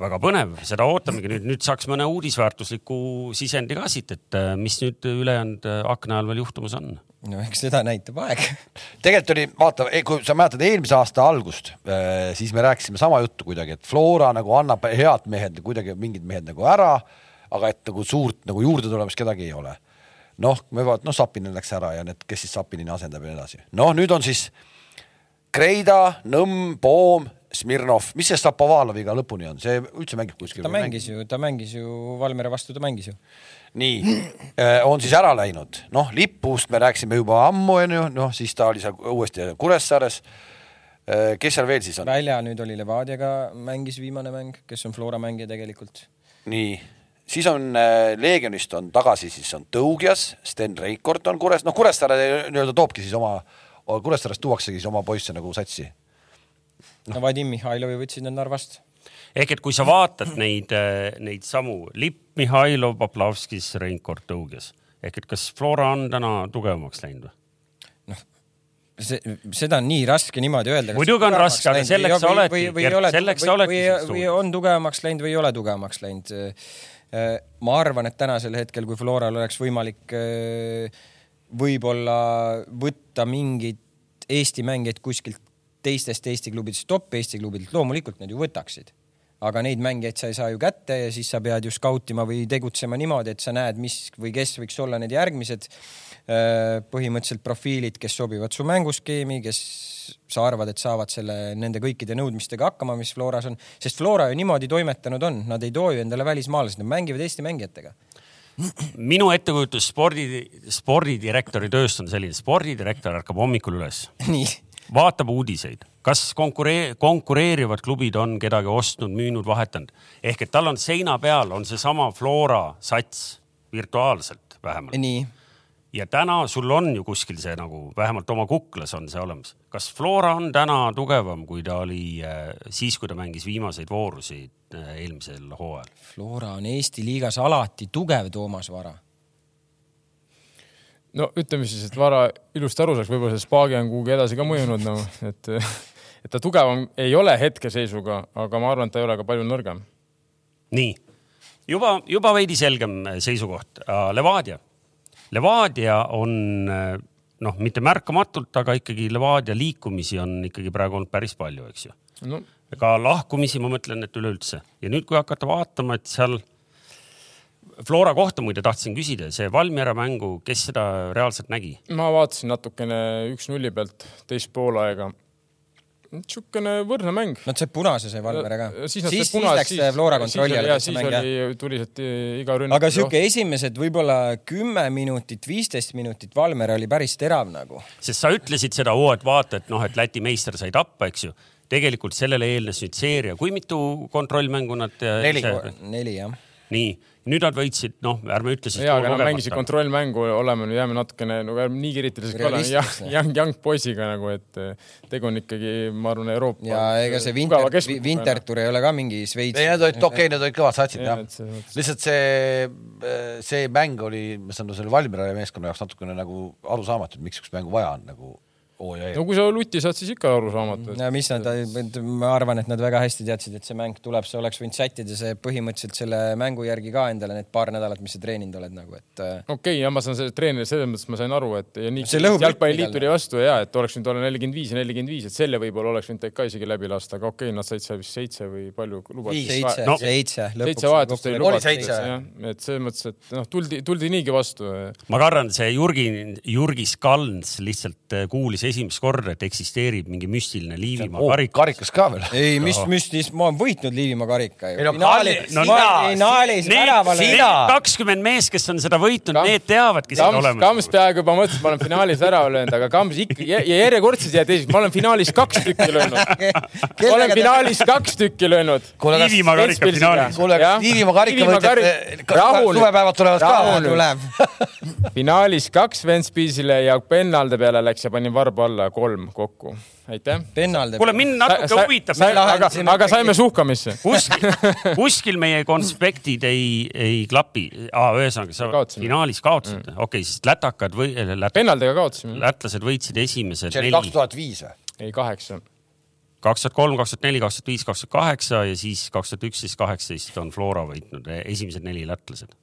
Väga põnev, seda ootamegi nüüd, nüüd saaks mõne uudisväärtusliku sisendi ka siit, et äh, mis nüüd ülejäänud äh, akna ajal veel juhtumas on. no eks seda näitab aeg. <laughs> tegelikult oli, vaata, kui sa mäletad eelmise aasta algust, siis me rääkisime sama juttu kuidagi, et Flora nagu annab head mehed kuidagi mingid mehed nagu ära, aga et nagu suurt nagu juurde tulemas kedagi ei ole. noh, me vaat-, noh, Sapinen läks ära ja need, kes siis Sapinini asendab ja nii edasi. noh, nüüd on siis Kreida, Nõmm, Poom, Smirnov, mis see Šapovaloviga lõpuni on, see üldse mängib kuskil? ta mängis ju, ta mängis ju Valmiera vastu, ta mängis ju. nii, on siis ära läinud, noh, Lipust me rääkisime juba ammu, onju, noh siis ta oli seal uuesti Kuressaares. kes seal veel siis on? välja nüüd oli Levadiaga mängis viimane mäng, kes on Flora mängija tegelikult. nii, siis on äh, Leegionist on tagasi, siis on Tõugjas, Sten Reikord on Kures-, noh, Kuressaare nii-öelda toobki siis oma, Kuressaarest tuuaksegi siis oma poisse nagu satsi. No Vadim Mihhailovi võtsid nad Narvast. ehk et kui sa vaatad neid, neid samu Lipp, Mihhailov, Poplavskis, Reinkord, Tõugjas ehk et kas Flora on täna tugevamaks läinud või? see, seda on nii raske niimoodi öelda. Muidugi on raske, aga selleks sa oledki, selleks sa oledki või, on tugevamaks läinud või ei ole tugevamaks läinud. ma arvan, et tänasel hetkel, kui Floral oleks võimalik äh, võib-olla võtta mingeid Eesti mängijaid kuskilt teistest Eesti klubidest, top Eesti klubidelt, loomulikult nad ju võtaksid. Aga neid mängijaid sa ei saa ju kätte ja siis sa pead ju skautima või tegutsema niimoodi, et sa näed, mis või kes võiks olla need järgmised äh, põhimõtteliselt profiilid, kes sobivad su mänguskeemi, kes sa arvad, et saavad selle, nende kõikide nõudmistega hakkama, mis Floras on, sest Flora ju niimoodi toimetanud on, nad ei too ju endale välismaalasi, nad mängivad Eesti mängijatega. minu ettekujutus spordi, spordidirektori tööst on selline, spordidirektor ärkab hommikul üles, nii, vaatab uudiseid, kas konkuree-, konkureerivad klubid on kedagi ostnud, müünud, vahetanud. ehk et tal on seina peal on seesama Flora sats virtuaalselt vähemalt. nii ja täna sul on ju kuskil see nagu vähemalt oma kuklas on see olemas. kas Flora on täna tugevam, kui ta oli äh, siis, kui ta mängis viimaseid voorusid äh, eelmisel hooajal? Flora on Eesti liigas alati tugev, Toomas Vara. No ütleme siis, et Vara ilusti aru saaks, võib-olla see Spaagi on kuhugi edasi ka mõjunud nagu, et, et ta tugevam ei ole hetkeseisuga, aga ma arvan, et ta ei ole ka palju nõrgem. nii, juba, juba veidi selgem seisukoht. Levadia, Levadia on noh, mitte märkamatult, aga ikkagi Levadia liikumisi on ikkagi praegu olnud päris palju, eks ju. no ka lahkumisi ma mõtlen, et üleüldse ja nüüd, kui hakata vaatama, et seal Flora kohta muide tahtsin küsida, see Valmiera mängu, kes seda reaalselt nägi? ma vaatasin natukene üks-nulli pealt teist poolaega. niisugune võrdne mäng. no see punase sai Valmiera ka. siis, siis, nad siis, läks siis, Flora kontrolli alla siis oli tuliselt iga rünnak. aga sihuke esimesed võib-olla kümme minutit, viisteist minutit Valmiera oli päris terav nagu. sest sa ütlesid seda, et vaata, et noh, et Läti meister sai tappa, eks ju. tegelikult sellele eelnes nüüd seeria, kui mitu kontrollmängu nad? Neli. neli jah. nii, nüüd nad võitsid, noh, ärme ütle siis. ja, aga nad mängisid. kontrollmängu, oleme nüüd jääme natukene nagu ärme nii kriitilised ka oleme, jah, young, young poisiga nagu, et eh, tegu on ikkagi, ma arvan, Euroopa. ja ega see Winter, Wintertour ei ole ka mingi Šveits. ei, need olid okei okay,, need olid kõvad satsid Jah, lihtsalt see, see mäng oli, ma saan aru, selle Valmiera meeskonna jaoks natukene nagu arusaamatu, et miks sihukest mängu vaja on nagu oo ja no ee. kui sa lutti saad, siis ikka arusaamatu. ja mis nad, ma arvan, et nad väga hästi teadsid, et see mäng tuleb, sa oleks võinud sättida see põhimõtteliselt selle mängu järgi ka endale need paar nädalat, mis sa treeninud oled nagu, et äh, okei okay,, ja ma saan selle treeneri selles mõttes ma sain aru, et ja nii See lõhub jalgpalliliit tuli vastu ja et oleks võinud olla nelikümmend viis ja nelikümmend viis, et selle võib-olla oleks võinud ka isegi läbi lasta, aga okei okay,, nad said seal vist seitse või palju lubati. Seitse No, no,, seitse. seitse vahetust oli lubatud, seitse. et selles mõttes, et noh, tuldi, tuldi niigi vastu. ma kardan, see Jurgi, Jurgis Kalns lihtsalt äh, kuulis see esimest korda, et eksisteerib mingi müstiline Liivimaa oh, karikas. karikas ka veel. ei, mis müstis, ma olen võitnud Liivimaa karika Ei ju finaalis väravale. kakskümmend meest, kes on seda võitnud, need teavadki seda Kams, olemas. Kams peaaegu juba mõtles, et ma olen finaalis ära löönud, aga Kams ikka ja järjekordselt jäi teiseks, ma olen finaalis kaks tükki löönud. <laughs> ma olen finaalis kaks tükki löönud. Liivimaa karika finaalis. kuule, kas. Liivimaa karika kas rahune. suvepäevad tulevad ka tuleb. finaalis kaks Ventspilsile ja pennalde peale läks ja panin varba alla kolm kokku. aitäh. pennalde. kuule, mind natuke huvitab, aga, aga saime suhkamisse. kuskil, <laughs> kuskil meie konspektid ei, ei klapi ah,. ühesõnaga, sa Kaotasime. finaalis kaotasid mm., okei okay,, siis lätakad või lät,, pennaldega kaotasime. lätlased võitsid esimesed see oli kaks tuhat viis või? ei, kaheksa. kaks tuhat kolm, kaks tuhat neli, kaks tuhat viis, kaks tuhat kaheksa ja siis kaks tuhat üksteist, kaheksateist on Flora võitnud esimesed neli lätlased.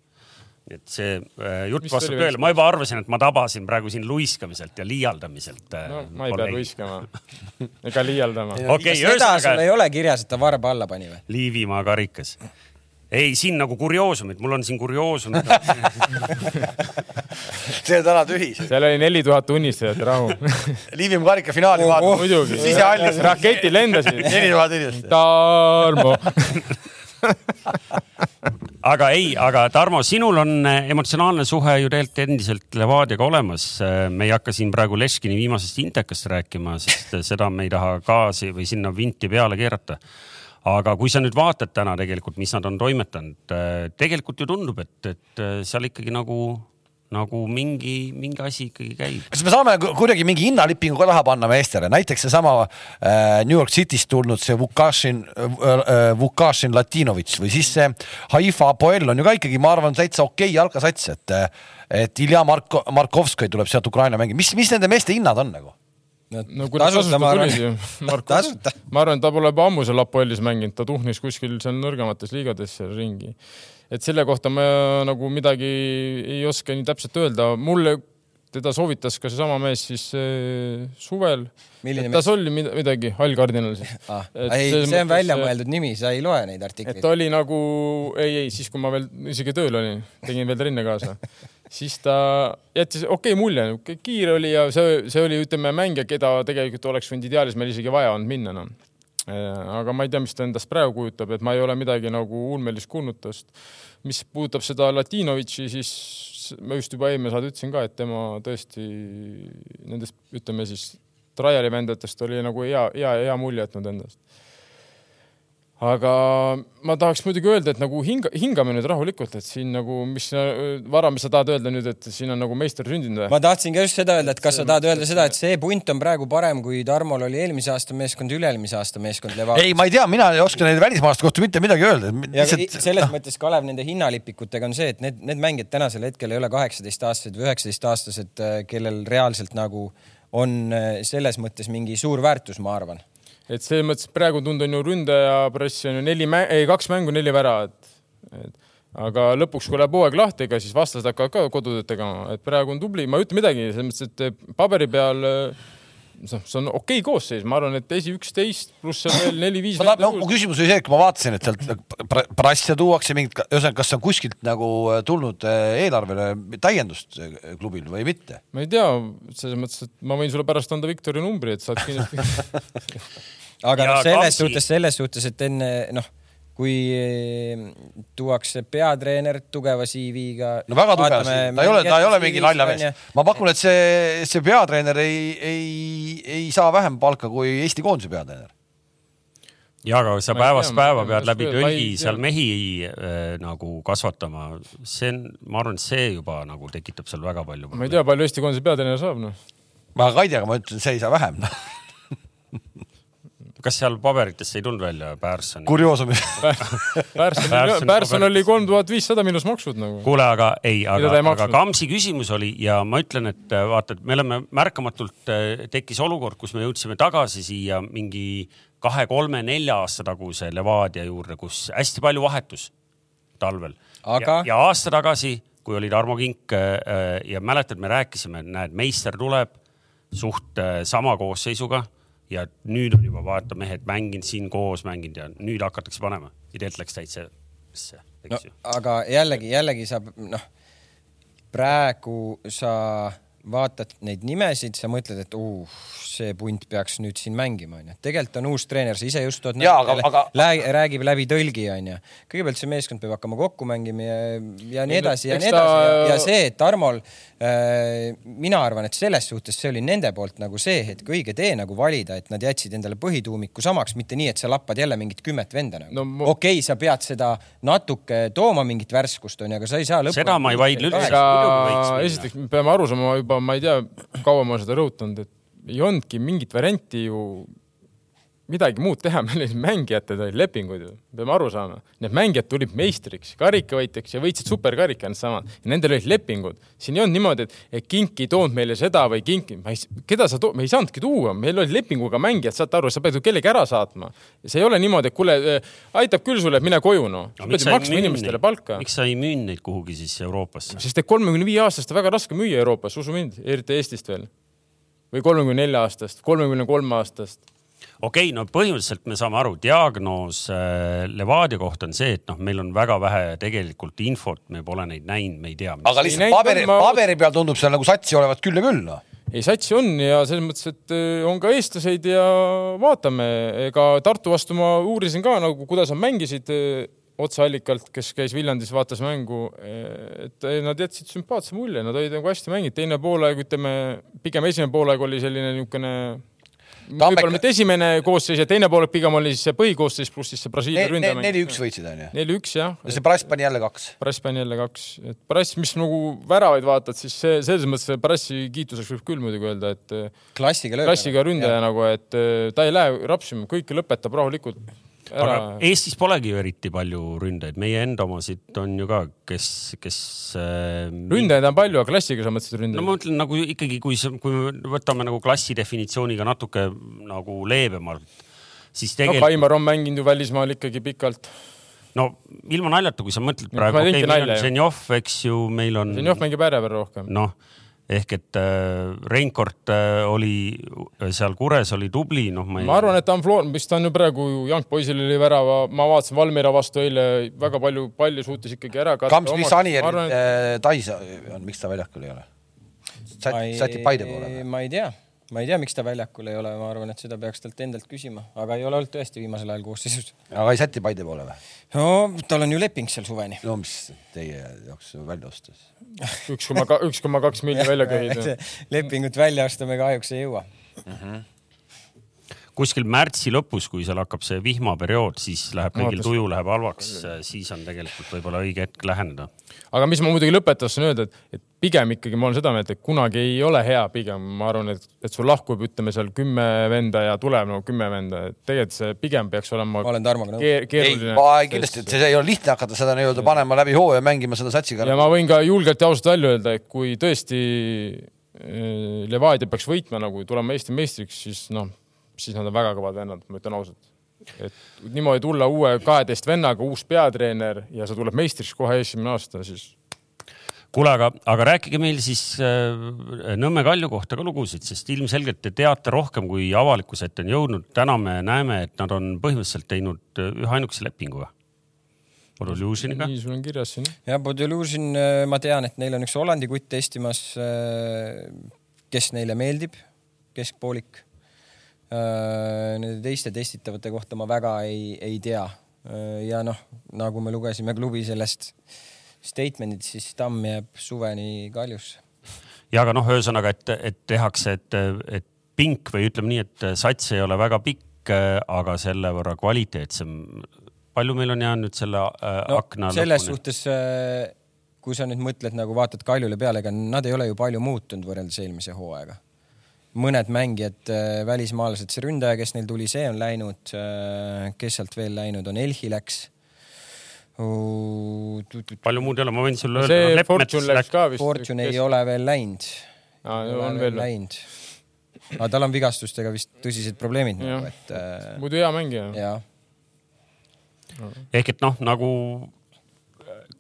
Et see äh, jutt vastab tõele, ma juba arvasin, et ma tabasin praegu siin luiskamiselt ja liialdamiselt äh,. no ma ei pea. luiskama ega liialdama. okei, seda sul ühesõnaga ei ole kirjas, et ta varba alla pani või? Liivimaa karikas. ei, siin nagu kurioosumid, mul on siin kurioosumid. <laughs> see on täna tühi. seal oli neli tuhat unistajat, rahu. <laughs> Liivimaa karika finaali vaata. muidugi. sisehallis raketid lendasid. <laughs> neli tuhat inimest. Tarmo. Aga ei, aga Tarmo, sinul on eh, emotsionaalne suhe ju tegelikult endiselt Levadiaga olemas. me ei hakka siin praegu Leškini viimasest intekast rääkima, sest seda me ei taha gaasi või sinna vinti peale keerata. aga kui sa nüüd vaatad täna tegelikult, mis nad on toimetanud, tegelikult ju tundub, et, et seal ikkagi nagu, nagu mingi, mingi asi ikkagi käib. kas me saame ku- kuidagi mingi hinnalipingu ka taha panna meestele, näiteks seesama äh, New York City'st tulnud see Vukašin äh,, Vukašin Latinovitš või siis see Haifa Apoel on ju ka ikkagi, ma arvan, täitsa okei jalkasats, et et Ilja Marko-, Markovskõi tuleb sealt Ukraina mängi, mis, mis nende meeste hinnad on nagu? no kuidas tasuta <laughs> ma arvan tuli ju, Marko ma arvan, ta pole juba ammu seal Apoelis mänginud, ta tuhnis kuskil seal nõrgemates liigades seal ringi. Et selle kohta ma nagu midagi ei oska nii täpselt öelda, mulle teda soovitas ka seesama mees siis äh, suvel. Tas oli mid- midagi, Hall Cardinal siis. <laughs> ah,. Et ei, see on välja äh, mõeldud nimi, sa ei loe neid et artikleid ta. oli nagu, ei, ei siis, kui ma veel isegi tööl olin, tegin veel trenni kaasa, <laughs> siis ta jättis okei okay, mulje, kiire oli ja see, see oli, ütleme, mängija, keda tegelikult oleks võinud ideaalis meil isegi vaja olnud minna enam no.. Aga ma ei tea, mis ta endast praegu kujutab, et ma ei ole midagi nagu ulmelist kuulnud tast. mis puudutab seda Latinovitši, siis ma just juba eelmine saade ütlesin ka, et tema tõesti nendest, ütleme siis, trial'i mängijatest oli nagu hea, hea, hea mulje jätnud endast aga ma tahaks muidugi öelda, et nagu hinga, hingame nüüd rahulikult, et siin nagu, mis vara, mis sa tahad öelda nüüd, et siin on nagu meister sündinud või? ma tahtsin ka just seda öelda, et kas sa tahad öelda seda, et see punt on praegu parem, kui Tarmol oli eelmise aasta meeskond, üle-eelmise aasta meeskond Levadia. ei, ma ei tea, mina ei oska neid välismaalaste kohta mitte midagi öelda. i- selles mõttes Kalev nende hinnalipikutega on see, et need, need mängijad tänasel hetkel ei ole kaheksateistaastased või üheksateistaastased, kellel reaalselt nagu on äh, selles mõttes mingi suur väärtus, ma arvan. Et selles mõttes praegu tund on ju ründaja press on ju neli, ei kaks mängu, neli väravat. aga lõpuks, kui läheb hooaeg lahti, ega siis vastased hakkavad ka kodutööd tegema, et praegu on tubli, ma ei ütle midagi, selles mõttes, et paberi peal noh, see on okei okay koosseis, ma arvan, et esi üksteist pluss seal veel neli-viis. tahan, mu küsimus oli see, et kui ma vaatasin, et sealt Brassia tuuakse mingit, ühesõnaga, kas on kuskilt nagu tulnud äh, eelarvele täiendust äh, klubil või mitte? ma ei tea, selles mõttes, et ma võin sulle pärast anda Viktori numbri, et saad kindlasti <laughs> aga noh, selles Kamsi- suhtes, selles suhtes, et enne noh, kui eh, tuuakse peatreener tugeva CV-ga. no väga tugev, ta ei ole, ta ei ole mingi naljamees. ma pakun, et see, see peatreener ei, ei, ei saa vähem palka kui Eesti koondise peatreener. ja aga sa päevast päeva pead läbi tölgi seal mehi äh, nagu kasvatama, see on, ma arvan, et see juba nagu tekitab seal väga palju. ma ei tea, palju Eesti koondise peatreener saab, noh. ma ka ei tea, aga ma ütlen, see ei saa vähem. <laughs> kas seal paberitest ei tulnud välja Pärson? kurioosumi. <laughs> Pärson Pärson-, Pärson oli kolm tuhat viissada miinus maksud nagu. kuule, aga ei, aga aga? Kamsi küsimus oli ja ma ütlen, et äh, vaata, et me oleme märkamatult, tekkis olukord, kus me jõudsime tagasi siia mingi kahe-kolme-nelja aasta taguse Levadia juurde, kus hästi palju vahetus talvel. Aga- ja, ja aasta tagasi, kui oli Tarmo Kink äh, ja mäletad, me rääkisime, näed, meister tuleb suht äh, sama koosseisuga ja nüüd on juba vaata mehed mänginud siin koos mänginud ja nüüd hakatakse panema. ideelt läks täitsa, no eks ju. aga jällegi, jällegi sa noh, praegu sa vaatad neid nimesid, sa mõtled, et uh, see punt peaks nüüd siin mängima, onju. tegelikult on uus treener, sa ise just tood Jaa, aga- aga- Lää- räägib läbi tõlgi, onju. kõigepealt see meeskond peab hakkama kokku mängima ja, ja nii edasi ja nii ta- edasi ja, ja see, et Tarmol äh,, mina arvan, et selles suhtes see oli nende poolt nagu see hetk õige tee nagu valida, et nad jätsid endale põhituumiku samaks, mitte nii, et sa lappad jälle mingit kümmet venda nagu No ma-. okei okay,, sa pead seda natuke tooma mingit värskust onju, aga sa ei saa lõpuni. Seda ma ei vaidle üldse. esiteks me peame aru saama juba, ma ei tea, kaua ma seda rõhutanud, et ei olnudki mingit varianti ju midagi muud teha, <laughs> meil olid mängijatele olid lepingud ju, peame aru saama. Need mängijad tulid meistriks, karikavõitjaks ja võitsid superkarika needsamad. Nendel olid lepingud. siin ei olnud niimoodi, et, et Kink ei toonud meile seda või Kink, keda sa too-, me ei saanudki tuua, meil olid lepinguga mängijad, saate aru, sa pead ju kellegi ära saatma. see ei ole niimoodi, et kuule, aitab küll sulle, mine koju noh. sa pead ju maksma inimestele palka. miks sa ei müünud neid kuhugi siis Euroopasse? sest et kolmekümne viie aastast on väga raske müüa Euroopas, usu mind, eriti Eestist veel. või kolmekümne nelja aastast, kolmekümne kolme aastast. Okei okay,, no põhimõtteliselt me saame aru, diagnoos äh, Levadia kohta on see, et noh, meil on väga vähe tegelikult infot, me pole neid näinud, me ei tea. aga lihtsalt paberi, paberi peal tundub seal nagu satsi olevat küll ja küll noh. ei, satsi on ja selles mõttes, et äh, on ka eestlaseid ja vaatame, ega Tartu vastu ma uurisin ka nagu, kuidas nad mängisid äh, otseallikalt, kes käis Viljandis, vaatas mängu, et nad jätsid sümpaatse mulje, nad olid nagu hästi mänginud, teine poolaeg, ütleme pigem esimene poolaeg oli selline niisugune võib-olla mitte esimene koosseis ja teine poolaeg pigem oli siis see põhikoosseis pluss siis see Brasiilia ründamäng. neli-üks võitsid onju. neli-üks jah. ja see Brass pani jälle kaks. Brass pani jälle kaks, et Brass, mis nagu väravaid vaatad, siis see selles mõttes Brassi kiituseks võib küll muidugi öelda, et klassiga klassiga ründaja nagu, et eh, ta ei lähe rapsima, kõike lõpetab rahulikult aga. Eestis polegi ju eriti palju ründajaid, meie enda omasid on ju ka, kes, kes äh,. ründajaid on palju, aga klassiga sa mõtlesid no ründajaid ma mõtlen nagu ikkagi, kui kui me võtame nagu klassi definitsiooniga natuke nagu leebemalt, siis no tegelikult Kaimar on mänginud ju välismaal ikkagi pikalt. no ilma naljata, kui sa mõtled No, praegu, okei meil on. Ženjov, eks ju, meil on. Ženjov mängib ääre peal rohkem. noh, ehk et äh, Reinkord äh, oli seal Kures oli tubli, noh, ma ei. ma arvan, et ta on Floor, mis ta on ju praegu, Young Poisil oli värava, ma vaatasin Valmiera vastu eile väga palju palli suutis ikkagi ära katta. Kams, mis Anier äh, Tais on, miks ta väljakul ei ole? sätib Paide poole. ma ei tea, ma ei tea, miks ta väljakul ei ole, ma arvan, et seda peaks talt endalt küsima, aga ei ole olnud tõesti viimasel ajal koosseisus. aga ei säti Paide poole või? no tal on ju leping seal suveni. no mis teie jaoks välja ostes? üks koma, üks koma kaks miljonit välja köhida. <laughs> lepingut välja osta me kahjuks ei jõua. Kuskil märtsi lõpus, kui seal hakkab see vihmaperiood, siis läheb kõigil tuju läheb halvaks, siis on tegelikult võib-olla õige hetk läheneda. aga mis ma muidugi lõpetuseks tahan öelda, et, et pigem ikkagi ma olen seda meelt, et kunagi ei ole hea, pigem ma arvan, et, et sul lahkub, ütleme seal kümme venda ja tuleb nagu kümme venda, et tegelikult see pigem peaks olema ma olen Tarmoga nõus. keeruline. ma kindlasti, et see ei ole lihtne hakata seda nii-öelda panema läbi hooaja mängima seda satsiga. ja ma võin ka julgelt ja ausalt välja öelda, et kui tõesti eh, Levadia peaks võitma nagu tulema Eesti meistriks, siis noh, siis nad on väga kõvad vennad, ma ütlen ausalt. et niimoodi tulla uue kaheteist vennaga, uus peatreener ja sa tuled meistriks kohe esimene aasta, siis kuule, aga, aga rääkige meil siis äh, Nõmme Kalju kohta ka lugusid, sest ilmselgelt te teate rohkem, kui avalikkuse ette on jõudnud. täna me näeme, et nad on põhimõtteliselt teinud äh, ühe ainukese lepingu või? Volusioniga. nii sul on kirjas siin. ja Bodiluzin, ma tean, et neil on üks Hollandi kutt testimas, kes neile meeldib, keskpoolik. Nende teiste testitavate kohta ma väga ei, ei tea. ja noh, nagu me lugesime klubi sellest statement'it, siis Tamm jääb suveni Kaljusse. ja aga noh, ühesõnaga, et, et tehakse, et, et pink või ütleme nii, et sats ei ole väga pikk, aga selle võrra kvaliteetsem. palju meil on jäänud selle äh, no, akna selles lõpuni? suhtes, kui sa nüüd mõtled nagu vaatad Kaljule peale, ega nad ei ole ju palju muutunud võrreldes eelmise hooaega. Mõned mängijad, välismaalased, see ründaja, kes neil tuli, see on läinud, kes sealt veel läinud on, Elhi läks. palju muud ei ole, ma võin sulle see öelda. Fortune läks ka vist. Fortune ei ole veel läinud. on veel läinud. aga tal on vigastustega vist tõsised probleemid Jah. nagu, et äh, muidu hea mängija. ja ehk et noh, nagu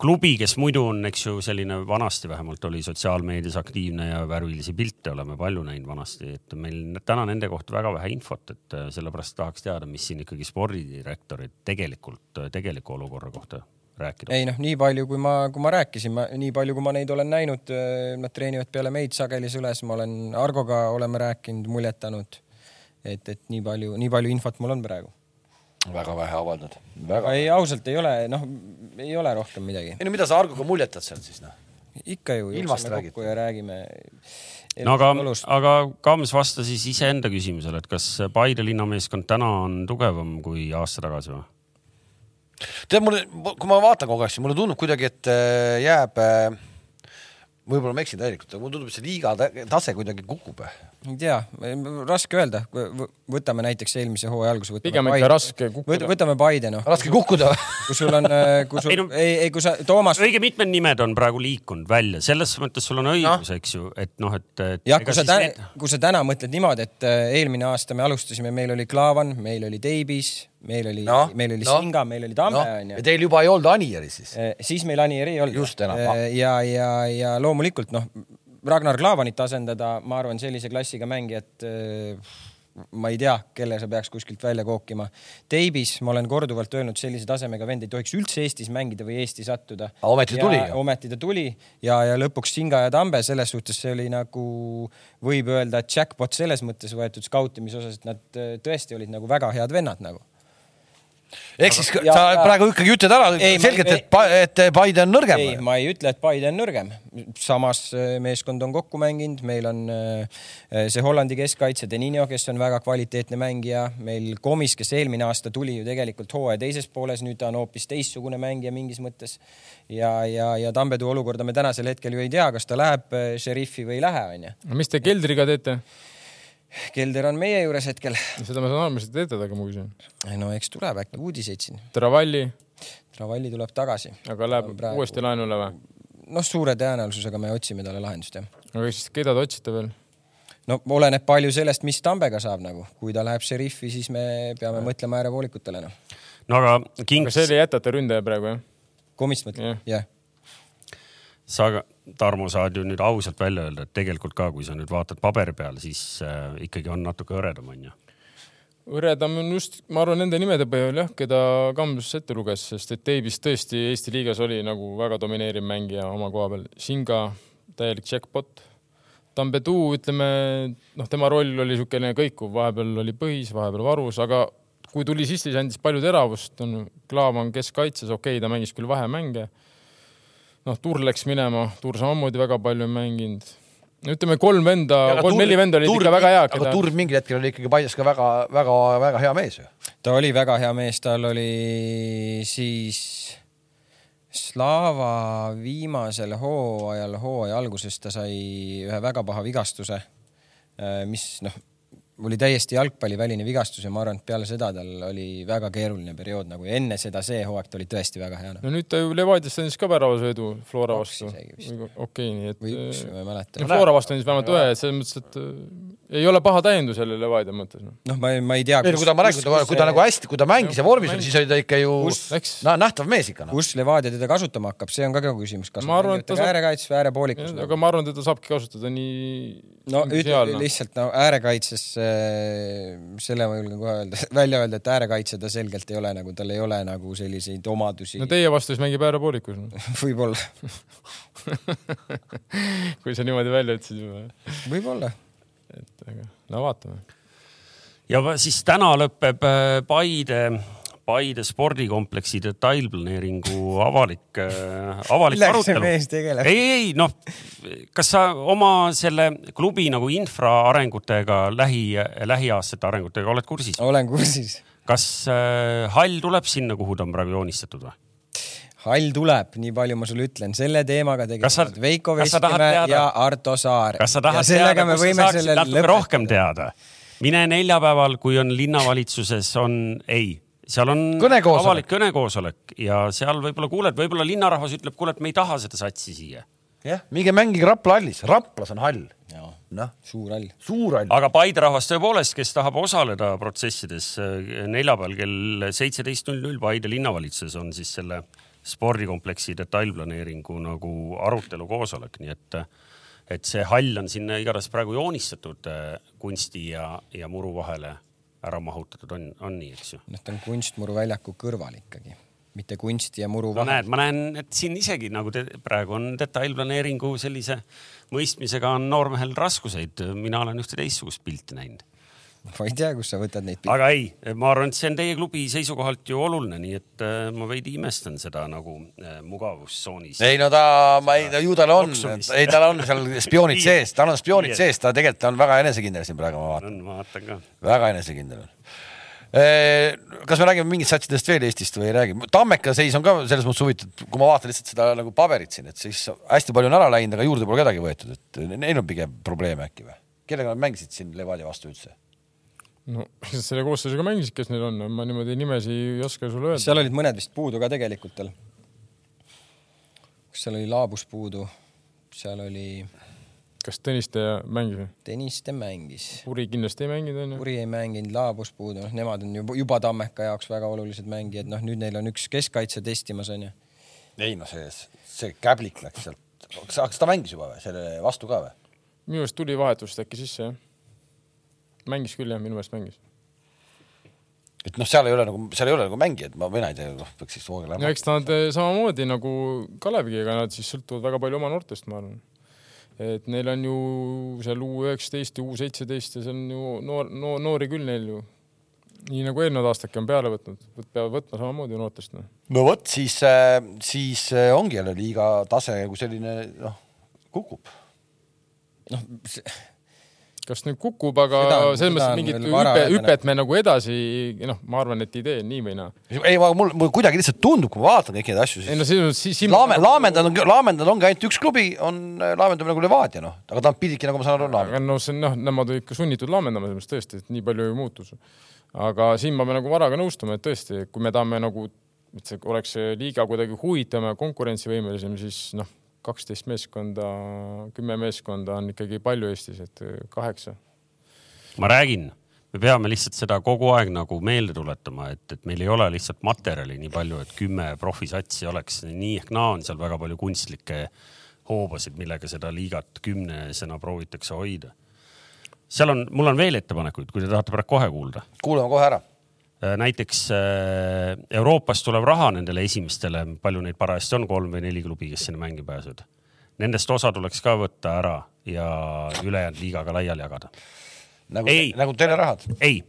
klubi, kes muidu on, eks ju, selline vanasti vähemalt oli sotsiaalmeedias aktiivne ja värvilisi pilte oleme palju näinud vanasti, et meil täna nende kohta väga vähe infot, et äh, sellepärast tahaks teada, mis siin ikkagi spordidirektorid tegelikult, tegeliku olukorra kohta rääkida? ei noh, nii palju, kui ma, kui ma rääkisin, ma nii palju, kui ma neid olen näinud, nad treenivad peale meid sageli Sõles, ma olen Argoga oleme rääkinud, muljetanud. et, et nii palju, nii palju infot mul on praegu. Väga vähe avaldanud, väga. ei, ausalt ei ole, noh, ei ole rohkem midagi. ei no mida sa Argoga muljetad seal siis noh? ikka ju Ilmast jookseme räägid? kokku ja räägime. no aga, aga Kams vasta siis iseenda küsimusele, et kas Paide linnameeskond täna on tugevam kui aasta tagasi või? tead mulle, kui ma vaatan kogu aeg, siis mulle tundub kuidagi, et äh, jääb, võib-olla ma eksin täielikult, aga mulle tundub, et see liiga ta- tase kuidagi kukub. ei tea, raske öelda, võtame näiteks eelmise hooaja alguse. Pigem ikka raske kukkuda. võtame Paide noh, raske kukkuda kui sul on, kui sul Ei no-, ei, ei kui sa, Toomas, õige mitmed nimed on praegu liikunud välja, selles mõttes sul on õigus no., eks ju, et noh, et, et. jah, kui sa täna, kui sa täna mõtled niimoodi, et äh, eelmine aasta me alustasime, meil oli Klaavan, meil oli Teibis, meil oli No, no,, meil oli no, no, Singa, meil oli Tamme noh, onju ja teil juba ei olnud Anieri siis. Eh, siis meil Anieri ei olnud. Just enam. ja, ja, ja loomulikult noh, Ragnar Klavanit asendada, ma arvan, sellise klassiga mängijat äh, ma ei tea, kelle sa peaks kuskilt välja kookima. Teibis, ma olen korduvalt öelnud, sellise tasemega vend ei tohiks üldse Eestis mängida või Eesti sattuda. Aga ometi tuli ometi ta tuli ja, ja lõpuks Singa ja Tambe selles suhtes see oli nagu võib öelda, jackpot selles mõttes võetud skautimise osas, et nad äh, tõesti olid nagu väga head vennad nagu. Ehk siis Ja- sa ja- praegu ikkagi ütled ära Ei, selgelt, et et Paide on nõrgem ei, ma ei ütle, et Paide on nõrgem. samas äh, meeskond on kokku mänginud, meil on äh, see Hollandi keskkaitse Denino, kes on väga kvaliteetne mängija, meil Komis, kes eelmine aasta tuli ju tegelikult hooaja teises pooles, nüüd ta on hoopis teistsugune mängija mingis mõttes. ja, ja, ja Tambedu olukorda me tänasel hetkel ju ei tea, kas ta läheb äh, šerifi või ei lähe, onju. mis te Keldriga teete? Kelder on meie juures hetkel. seda ma saan aru, mis te teete temaga, ma küsin. no eks tuleb äkki uudiseid siin. Travalli, Travalli tuleb tagasi. aga läheb Praegu- uuesti laenule või? noh, suure tõenäosusega me otsime talle lahendust jah aga siis keda te otsite veel? no oleneb palju sellest, mis Tambega saab nagu, kui ta läheb šerifi, siis me peame mõtlema äärepoolikutele noh. no aga Kings, selle jätate ründaja praegu jah? Komist mõtled? jah. sa, Tarmo, saad ju nüüd ausalt välja öelda, et tegelikult ka, kui sa nüüd vaatad paberi peal, siis äh, ikkagi on natuke hõredam, onju. hõredam on just, ma arvan, nende nimede põhjal jah, keda Kambus ette luges, sest et Davis tõesti Eesti liigas oli nagu väga domineeriv mängija oma koha peal. Singa täielik jackpot. Tambedu, ütleme noh, tema roll oli niisugune kõikuv, vahepeal oli põhis, vahepeal varus, aga kui tuli sisse, siis andis palju teravust, on Klaavan keskkaitses, okei okay,, ta mängis küll vahemänge. noh, Tur läks minema, Tur samamoodi väga palju ei mänginud. ütleme kolm venda, kolm-neli venda olid ikka väga hea, aga Turm mingil hetkel oli ikkagi Paides ka väga-väga-väga hea mees ju. ta oli väga hea mees, tal oli siis Slava viimasel hooajal, hooaja alguses ta sai ühe väga paha vigastuse, mis noh, oli täiesti jalgpalliväline vigastus ja ma arvan, et peale seda tal oli väga keeruline periood nagu ja enne seda see hooaeg ta oli tõesti väga hea noh.. no nüüd ta ju Levadiast andis ka väravasõidu Flora vastu okei, nii et või üks, ma ei mäleta. Flora vastu andis vähemalt ühe, et selles mõttes, et äh, ei ole paha täiendus jälle Levadia mõttes no.. noh, ma ei, ma ei tea. ei no kui ta, ma räägin, kui ta nagu hästi, kui ta mängis ja vormis oli, siis oli ta ikka ju nähtav mees ikka noh. kus Levadia teda kasutama hakkab, see on ka küsimus, kas Ma arvan, et ta saab- äärekaitses või äärepoolikus. aga ma arvan, teda saabki kasutada nii no ütle noh. lihtsalt no äärekaitses äh, selle ma julgen kohe öelda, <laughs> välja öelda, et äärekaitse ta selgelt ei ole nagu, tal ei ole nagu selliseid omadusi no teie vastu siis mängib äärepoolikus no. <laughs> võib-olla, <laughs> kui sa niimoodi välja ütlesid juba. võib-olla. et aga no vaatame. ja va- siis täna lõpeb äh, Paide, Paide spordikompleksi detailplaneeringu avalik, avalik millega see arutelu. ei, ei noh, kas sa oma selle klubi nagu infraarengutega, lähi, lähiaastate arengutega oled kursis? olen kursis. kas äh, hall tuleb sinna, kuhu ta on praegu joonistatud või? hall tuleb, nii palju ma sulle ütlen, selle teemaga tegelevad Veiko Veskimäe ja Arto Saar. kas sa tahad teada, kus sa saaksid natuke rohkem teada? mine neljapäeval, kui on linnavalitsuses on, ei, seal on Kõnekoosolek. avalik kõnekoosolek ja seal võib-olla kuuled, võib-olla linnarahvas ütleb, kuule, et me ei taha seda satsi siia. jah, minge mängige Rapla hallis, Raplas on hall. noh, suur hall. suur hall. aga Paide rahvas tõepoolest, kes tahab osaleda protsessides eh, neljapäeval kell seitseteist null null Paide linnavalitsuses on siis selle spordikompleksi detailplaneeringu nagu arutelu koosolek, nii et, et see hall on sinna igatahes praegu joonistatud eh, kunsti ja, ja muru vahele ära mahutatud, on, on nii, eks ju? noh, ta on kunstmuru väljaku kõrval ikkagi. mitte kunsti ja muru no vahel näed, ma näen, et siin isegi nagu te, praegu on detailplaneeringu sellise mõistmisega on noormehel raskuseid. mina olen ühte teistsugust pilti näinud. <laughs> ma ei tea, kust sa võtad neid aga ei, ma arvan, et see on teie klubi seisukohalt ju oluline, nii et äh, ma veidi imestan seda nagu äh, mugavustsoonis. ei no ta, ma ei, ju tal on ei tal on seal <laughs> spioonid sees, tal on spioonid sees, ta tegelikult on väga enesekindel siin praegu, ma vaatan, on, ma vaatan ka. väga enesekindel on. kas me räägime mingitest satsidest veel Eestist või ei räägi? Tammeka seis on ka selles mõttes huvitav, kui ma vaatan lihtsalt seda nagu paberit siin, et siis hästi palju on ära läinud, aga juurde pole kedagi võetud, et neil on pigem probleeme äkki või? kellega nad mängisid siin Levadia vastu üldse? No <laughs> selle koosseisuga mängisid, kes neil on, ma niimoodi nimesi ei oska sulle öelda. seal olid mõned vist puudu ka tegelikult tal. kas seal oli Laabus puudu? seal oli kas Tõniste mängis või? Tõniste mängis, Uri kindlasti ei mänginud onju. Uri ei mänginud, Laabus puudu, noh, nemad on juba, juba Tammeka jaoks väga olulised mängijad, noh nüüd neil on üks keskkaitse testimas onju. ei no see, see käblik läks sealt, kas ta mängis juba või, selle vastu ka või? minu meelest tuli vahetust äkki sisse jah. Mängis küll jah, minu meelest mängis. et noh, seal ei ole nagu, seal ei ole nagu mängijaid, ma, mina ei tea, noh, peaks siis hooga no lähema. eks nad eh, samamoodi nagu Kaleviga, ega nad siis sõltuvad väga palju oma noortest, ma arvan. et neil on ju seal U üheksateist ja U seitseteist ja see on ju noor, noor, noori küll neil ju. nii nagu eelnevad aastadki on peale võtnud, peavad võtma samamoodi noortest noh. no vot, siis, siis äh, ongi jälle liiga tase kui selline, noh, kukub. noh, kas nüüd kukub, aga on- selles mõttes on mingit hüpe, hüpet me nagu edasi, noh, ma arvan, et ei tee nii või naa. ei, ma, mul, mul kuidagi lihtsalt tundub, kui ma vaatan kõiki neid asju, ei siis no selles mõttes siis siin Laame, Laamendal on, Laamendal ongi ainult üks klubi, on Laamendab nagu Levadia, noh, aga ta pididki, nagu ma saan aru, Laamendama. aga no see on noh, nemad olid ikka sunnitud laamendama selles mõttes tõesti, et nii palju ei muutus. aga siin ma pean nagu Varaga nõustuma, et tõesti, kui me tahame nagu, et see oleks see liiga kuidagi huvitavam ja konkurentsivõimelisem, siis noh, kaksteist meeskonda, kümme meeskonda on ikkagi palju Eestis, et kaheksa. ma räägin, me peame lihtsalt seda kogu aeg nagu meelde tuletama, et, et meil ei ole lihtsalt materjali nii palju, et kümme profisatsi oleks, nii ehk naa on seal väga palju kunstlikke hoobasid, millega seda liigat kümnesena proovitakse hoida. seal on, mul on veel ettepanekuid, kui te tahate praegu kohe kuulda. kuulame kohe ära. Näiteks äh, Euroopast tuleb raha nendele esimestele, palju neid parajasti on, kolm või neli klubi, kes sinna mängi pääsevad. Nendest osa tuleks ka võtta ära ja ülejäänud liigaga laiali jagada nagu Ei., nagu telerahad. ei,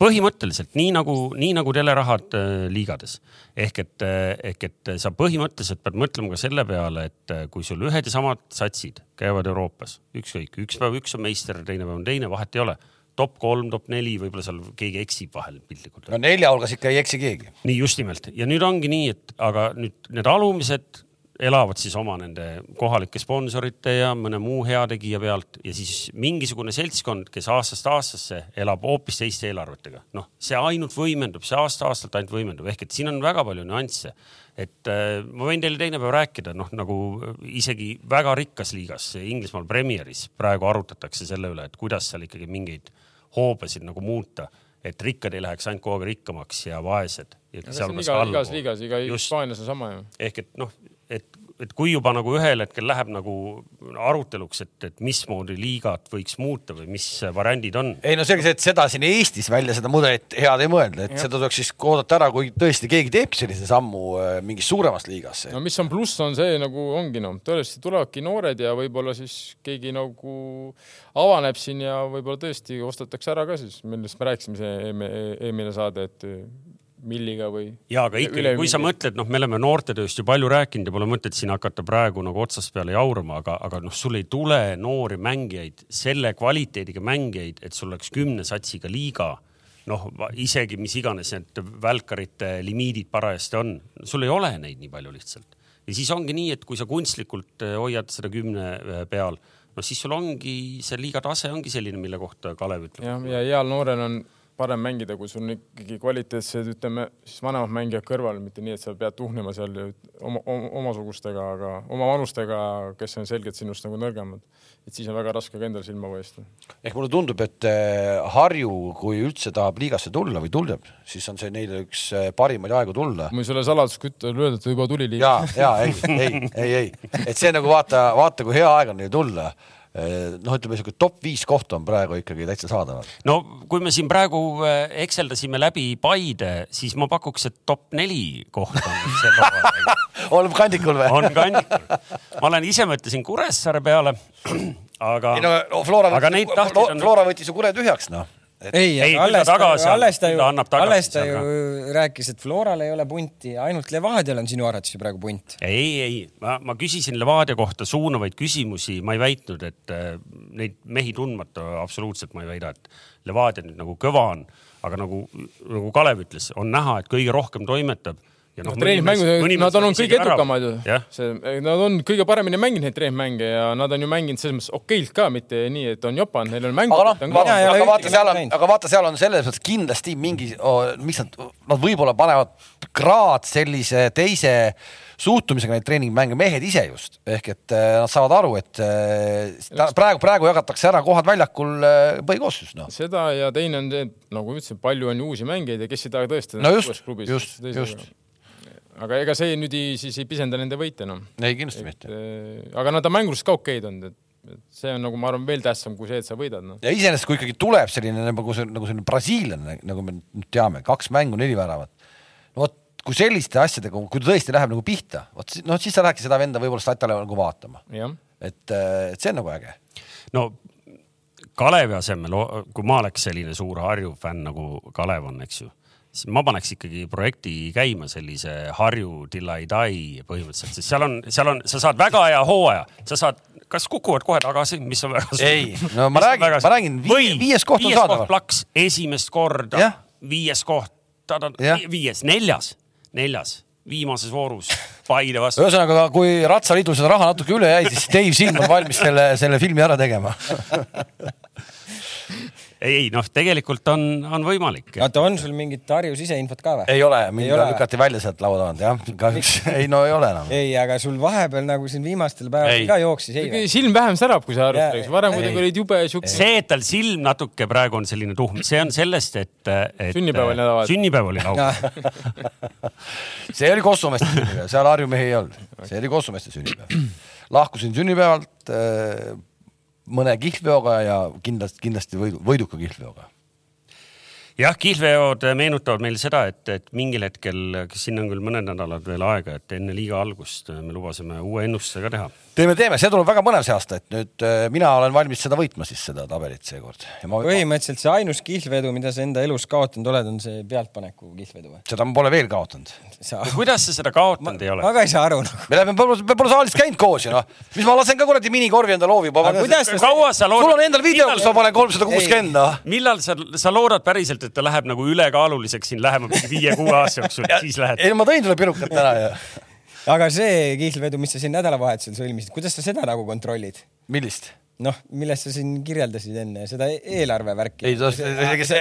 põhimõtteliselt nii nagu, nii nagu telerahad äh, liigades ehk et, ehk et sa põhimõtteliselt pead mõtlema ka selle peale, et äh, kui sul ühed ja samad satsid käivad Euroopas, ükskõik, üks päev üks on meister, teine päev on teine, vahet ei ole. Top kolm, top neli, võib-olla seal keegi eksib vahel piltlikult no nelja hulgas ikka ei eksi keegi. nii just nimelt ja nüüd ongi nii, et aga nüüd need alumised elavad siis oma nende kohalike sponsorite ja mõne muu heategija pealt ja siis mingisugune seltskond, kes aastast aastasse elab hoopis teiste eelarvetega. noh, see ainult võimendub, see aasta-aastalt ainult võimendub, ehk et siin on väga palju nüansse. et äh, ma võin teile teine päev rääkida, noh nagu isegi väga rikkas liigas, Inglismaal Premieris praegu arutatakse selle üle, et kuidas seal ikkagi mingeid hoobasid nagu muuta et rikkad ei läheks ainult kogu aeg rikkamaks ja vaesed. igas liigas, iga Hispaanias on sama ju. ehk et noh, et, kui juba nagu ühel hetkel läheb nagu aruteluks, et, et mismoodi liigat võiks muuta või mis variandid on. ei no selge see, et seda siin Eestis välja seda mudelit head ei mõelda, et ja. seda tuleks siis oodata ära, kui tõesti keegi teeb sellise sammu äh, mingis suuremas liigas. no mis on pluss, on see nagu ongi noh, tõesti tulevadki noored ja võib-olla siis keegi nagu avaneb siin ja võib-olla tõesti ostetakse ära ka siis, millest me rääkisime see eelmine, eelmine saade, et milliga või. ja aga ikkagi, kui sa mõtled, noh, me oleme noortetööst ju palju rääkinud ja pole mõtet siin hakata praegu nagu otsast peale jaurama, aga, aga noh, sul ei tule noori mängijaid, selle kvaliteediga mängijaid, et sul oleks kümne satsiga liiga noh, isegi mis iganes need välkarite limiidid parajasti on, sul ei ole neid nii palju lihtsalt. ja siis ongi nii, et kui sa kunstlikult hoiad seda kümne peal, no siis sul ongi see liiga tase ongi selline, mille kohta Kalev ütleb. jah, ja heal noorel on parem mängida, kui sul on ikkagi kvaliteetsed, ütleme siis vanemad mängijad kõrval, mitte nii, et sa pead tuhnima seal oma, oma, omasugustega, aga oma vanustega, kes on selgelt sinust nagu nõrgemad. et siis on väga raske ka endal silma paista. ehk mulle tundub, et äh, Harju, kui üldse tahab liigasse tulla või tuleb, siis on see neile üks äh, parimaid aegu tulla. ma võin sulle saladuseks öelda, et ta juba tuli liiga. ja, ja ei, ei, ei, ei, et see nagu vaata, vaata, kui hea aeg on neil tulla noh, ütleme siuke top viis kohta on praegu ikkagi täitsa saadaval. no kui me siin praegu ekseldasime läbi Paide, siis ma pakuks, et top neli kohta on <laughs> see Levadia oleme kandikul või? on kandikul. ma olen ise mõtlesin Kuressaare peale, <clears throat> aga ei no Flora võttis tahtjaid, on- Flora võttis ju kure tühjaks noh. ei, Ei, aga küll ta tagasi alles ta ju annab, tagasi alles ta ju rääkis, et Floral ei ole punti, ainult Levadial on sinu arvates ju praegu punt. ei, ei, ma, ma küsisin Levadia kohta suunavaid küsimusi, ma ei väitnud, et äh, neid mehi tundmata absoluutselt ma ei väida, et Levadia nüüd nagu kõva on, aga nagu, nagu Kalev ütles, on näha, et kõige rohkem toimetab. noh, treeningmängud, nad on olnud kõige edukamad ju see, nad on kõige paremini mänginud neid treeningmänge ja nad on ju mänginud selles mõttes okeilt ka, mitte nii, et on jopanud, neil on mängud. aga noh, aga vaata, seal mängu on, aga vaata, seal on selles mõttes kindlasti mingi oh,, miks nad, nad võib-olla panevad kraad sellise teise suhtumisega neid treeningmänge, mehed ise just, ehk et eh, nad saavad aru, et eh, ta, praegu, praegu jagatakse ära kohad väljakul eh, põhikoosseisus, noh. seda ja teine on see, nagu ütlesin, palju on uusi mängijaid ja kes ei taha tõestada. No just, just, just.. Aga ega see nüüd ei, siis ei pisenda nende võite enam ei, kindlasti mitte. et,. aga nad on mängus ka okeid olnud, et et see on nagu ma arvan veel tähtsam kui see, et sa võidad noh. ja iseenesest, kui ikkagi tuleb selline nagu see nagu selline brasiillane, nagu me nüüd teame, kaks mängu, neli väravat. no vot, kui selliste asjadega, kui ta tõesti läheb nagu pihta, vot noh, siis sa lähedki seda venda võib-olla statale nagu vaatama, et, et see on nagu äge. no Kalevi asemel, kui ma oleks selline suur Harju fänn nagu Kalev on, eks ju, siis ma paneks ikkagi projekti käima sellise Harju till I die põhimõtteliselt, sest seal on, seal on, sa saad väga hea hooaja, sa saad, kas kukuvad kohe tagasi, mis on väga Ei, no ma räägin- ma räägin, vi- või viies koht on viies saadaval. plaks, esimest korda viies koht, viies, neljas, neljas, viimases voorus Paide vastu. ühesõnaga, kui Ratsaliidul seda raha natuke üle jäi, siis Dave Silm on valmis selle, selle filmi ära tegema. <laughs> ei, ei noh, tegelikult on, on võimalik. oota, on sul mingit Harju siseinfot ka või? ei ole, mind lükati välja sealt laua tagant jah, kahjuks <laughs> ei no ei ole enam. ei, aga sul vahepeal nagu siin viimastel päevadel ka jooksis, ei või? silm vähem särab, kui sa arvad, varem ei. kuidagi olid jube siukse. see, et tal silm natuke praegu on selline tuhm, see on sellest, et, et. Sünnipäev oli nädalavahetusel. sünnipäev oli laupäeval. <laughs> see oli Kossumeeste sünnipäev, seal Harju mehi ei olnud, see oli Kossumeeste sünnipäev. lahkusin sünnipäevalt äh, mõne kihlveoga ja kindlasti, kindlasti võidu, võiduka kihlveoga. jah, kihlveod meenutavad meile seda, et, et mingil hetkel, sinna on küll mõned nädalad veel aega, et enne liiga algust me lubasime uue ennustuse ka teha. teeme, teeme, see tuleb väga põnev see aasta, et nüüd äh, mina olen valmis seda võitma siis seda tabelit seekord ja ma põhimõtteliselt see ainus kihlvedu, mida sa enda elus kaotanud oled, on see pealtpaneku kihlvedu või? seda ma pole veel kaotanud. sa, kuidas sa seda kaotanud ei ole ma? ka ei saa aru nagu. me läheme, me pole saalis käinud koos ju noh, mis ma lasen ka kuradi minikorvi enda loovi. Aga kuidas sa- kaua sa loodad? sul on endal video, kus ma panen kolmsada kuuskümmend noh. millal sa, sa loodad päriselt, et ta läheb nagu ülekaaluliseks siin lähema viie-kuue aasta jooksul, siis lähed? ei, ma tõin sulle pirukat täna ja <laughs> aga see kihlvedu, mis sa siin nädalavahetusel sõlmisid, kuidas sa seda nagu kontrollid? millist? noh, millest sa siin kirjeldasid enne, seda e- eelarvevärki. ei, ta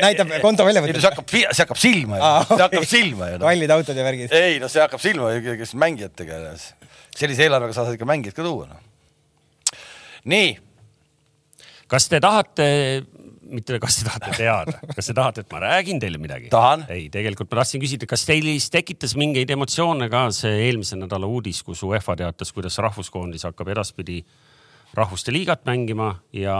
näitab konto ei, väljavõtet see. hakkab, see hakkab silma ju see hakkab silma ju noh. kallid autod ja värgid. ei no see hakkab silma, kes mängijatega. sellise eelarvega sa saad ikka mängijad ka tuua noh. nii, kas te tahate, mitte kas te tahate teada, kas te tahate, et ma räägin teile midagi? Ei, tegelikult ma tahtsin küsida, kas teil siis tekitas mingeid emotsioone ka see eelmise nädala uudis, kus UEFA teatas, kuidas rahvuskoondis hakkab edaspidi rahvuste liigat mängima ja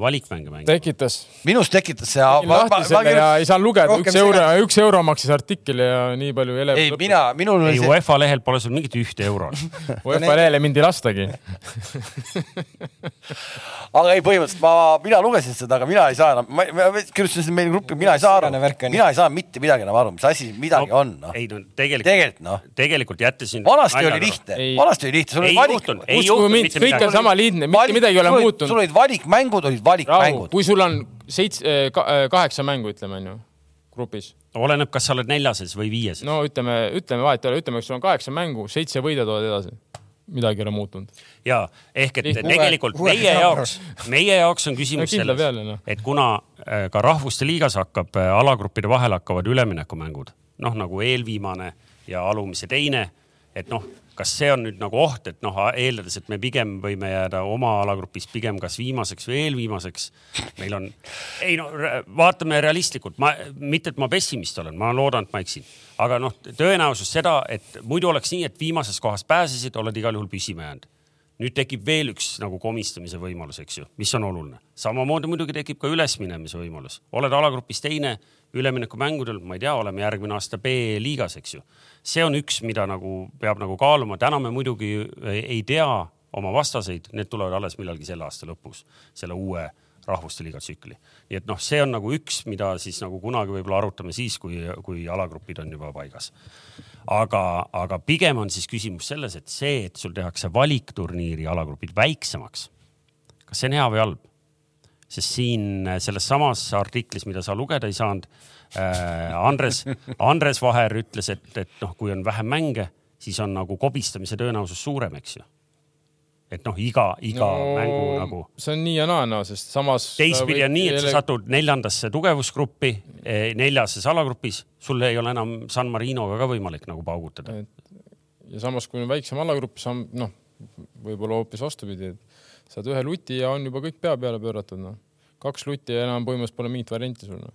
valikmänge mängima? tekitas. minus tekitas see. ei saanud lugeda, üks euro üks euro maksis artikkel ja nii palju ei, mina, minul oli ei, see, UEFA lehel pole sul mingit ühte eurot. <laughs> <laughs> UEFA lehele mind ei lastagi. <laughs> aga ei, põhimõtteliselt ma, mina lugesin seda, aga mina ei saa enam, ma, ma kirjutasin seda meile gruppi, mina ei saa aru mina ei saa mitte midagi enam aru, mis asi midagi on noh. ei no tegelikult, tegelikult noh, tegelikult jättes siin. vanasti oli lihtne vanasti oli lihtne, sul ei oli valik. kõik on sama lihtne, mitte midagi ei ole muutunud. sul olid valikmängud, olid valikmängud. kui sul on seitse, kaheksa mängu, ütleme onju, grupis. oleneb, kas sa oled neljases või viieses. no ütleme, ütleme vahet ei ole, ütleme, kui sul on kaheksa mängu, seitse võida tood edasi. midagi ei ole muutunud. ja ehk et Lihtne. tegelikult Uue- meie jaoks, meie jaoks on küsimus No selles peale, noh., et kuna äh, ka rahvuste liigas hakkab alagruppide vahel hakkavad üleminekumängud, noh nagu eelviimane ja alumise teine, et noh, kas see on nüüd nagu oht, et noh, eeldades, et me pigem võime jääda oma alagrupis pigem kas viimaseks või eelviimaseks. meil on, ei no vaatame realistlikult, ma mitte, et ma pessimist olen, ma loodan, et ma eksin, aga noh, tõenäosus seda, et muidu oleks nii, et viimasest kohast pääsesid, oled igal juhul püsima jäänud nüüd tekib veel üks nagu komistamise võimalus, eks ju, mis on oluline. samamoodi muidugi tekib ka ülesminemise võimalus, oled alagrupis teine, üleminekumängudel, ma ei tea, oleme järgmine aasta B-liigas, eks ju. see on üks, mida nagu peab nagu kaaluma, täna me muidugi ei tea oma vastaseid, need tulevad alles millalgi selle aasta lõpus, selle uue rahvuste liiga tsükli. nii et noh, see on nagu üks, mida siis nagu kunagi võib-olla arutame siis, kui, kui alagrupid on juba paigas. aga, aga pigem on siis küsimus selles, et see, et sul tehakse valikturniiri alagrupid väiksemaks, kas see on hea või halb? Sest siin selles samas artiklis, mida sa lugeda ei saanud äh,, Andres, Andres Vaher ütles, et, et noh, kui on vähem mänge, siis on nagu kobistamise tõenäosus suurem, eks ju et noh, iga, iga no, mängu nagu. see on nii ja naa, no sest samas. teistpidi on nii, et sa satud neljandasse tugevusgruppi, eh, neljases alagrupis, sul ei ole enam San Marinoga ka võimalik nagu paugutada. ja samas, kui on väiksem alagrupp, sa noh, võib-olla hoopis vastupidi, et saad ühe luti ja on juba kõik pea peale pööratud, noh. kaks luti ja enam põhimõtteliselt pole mingit varianti sul no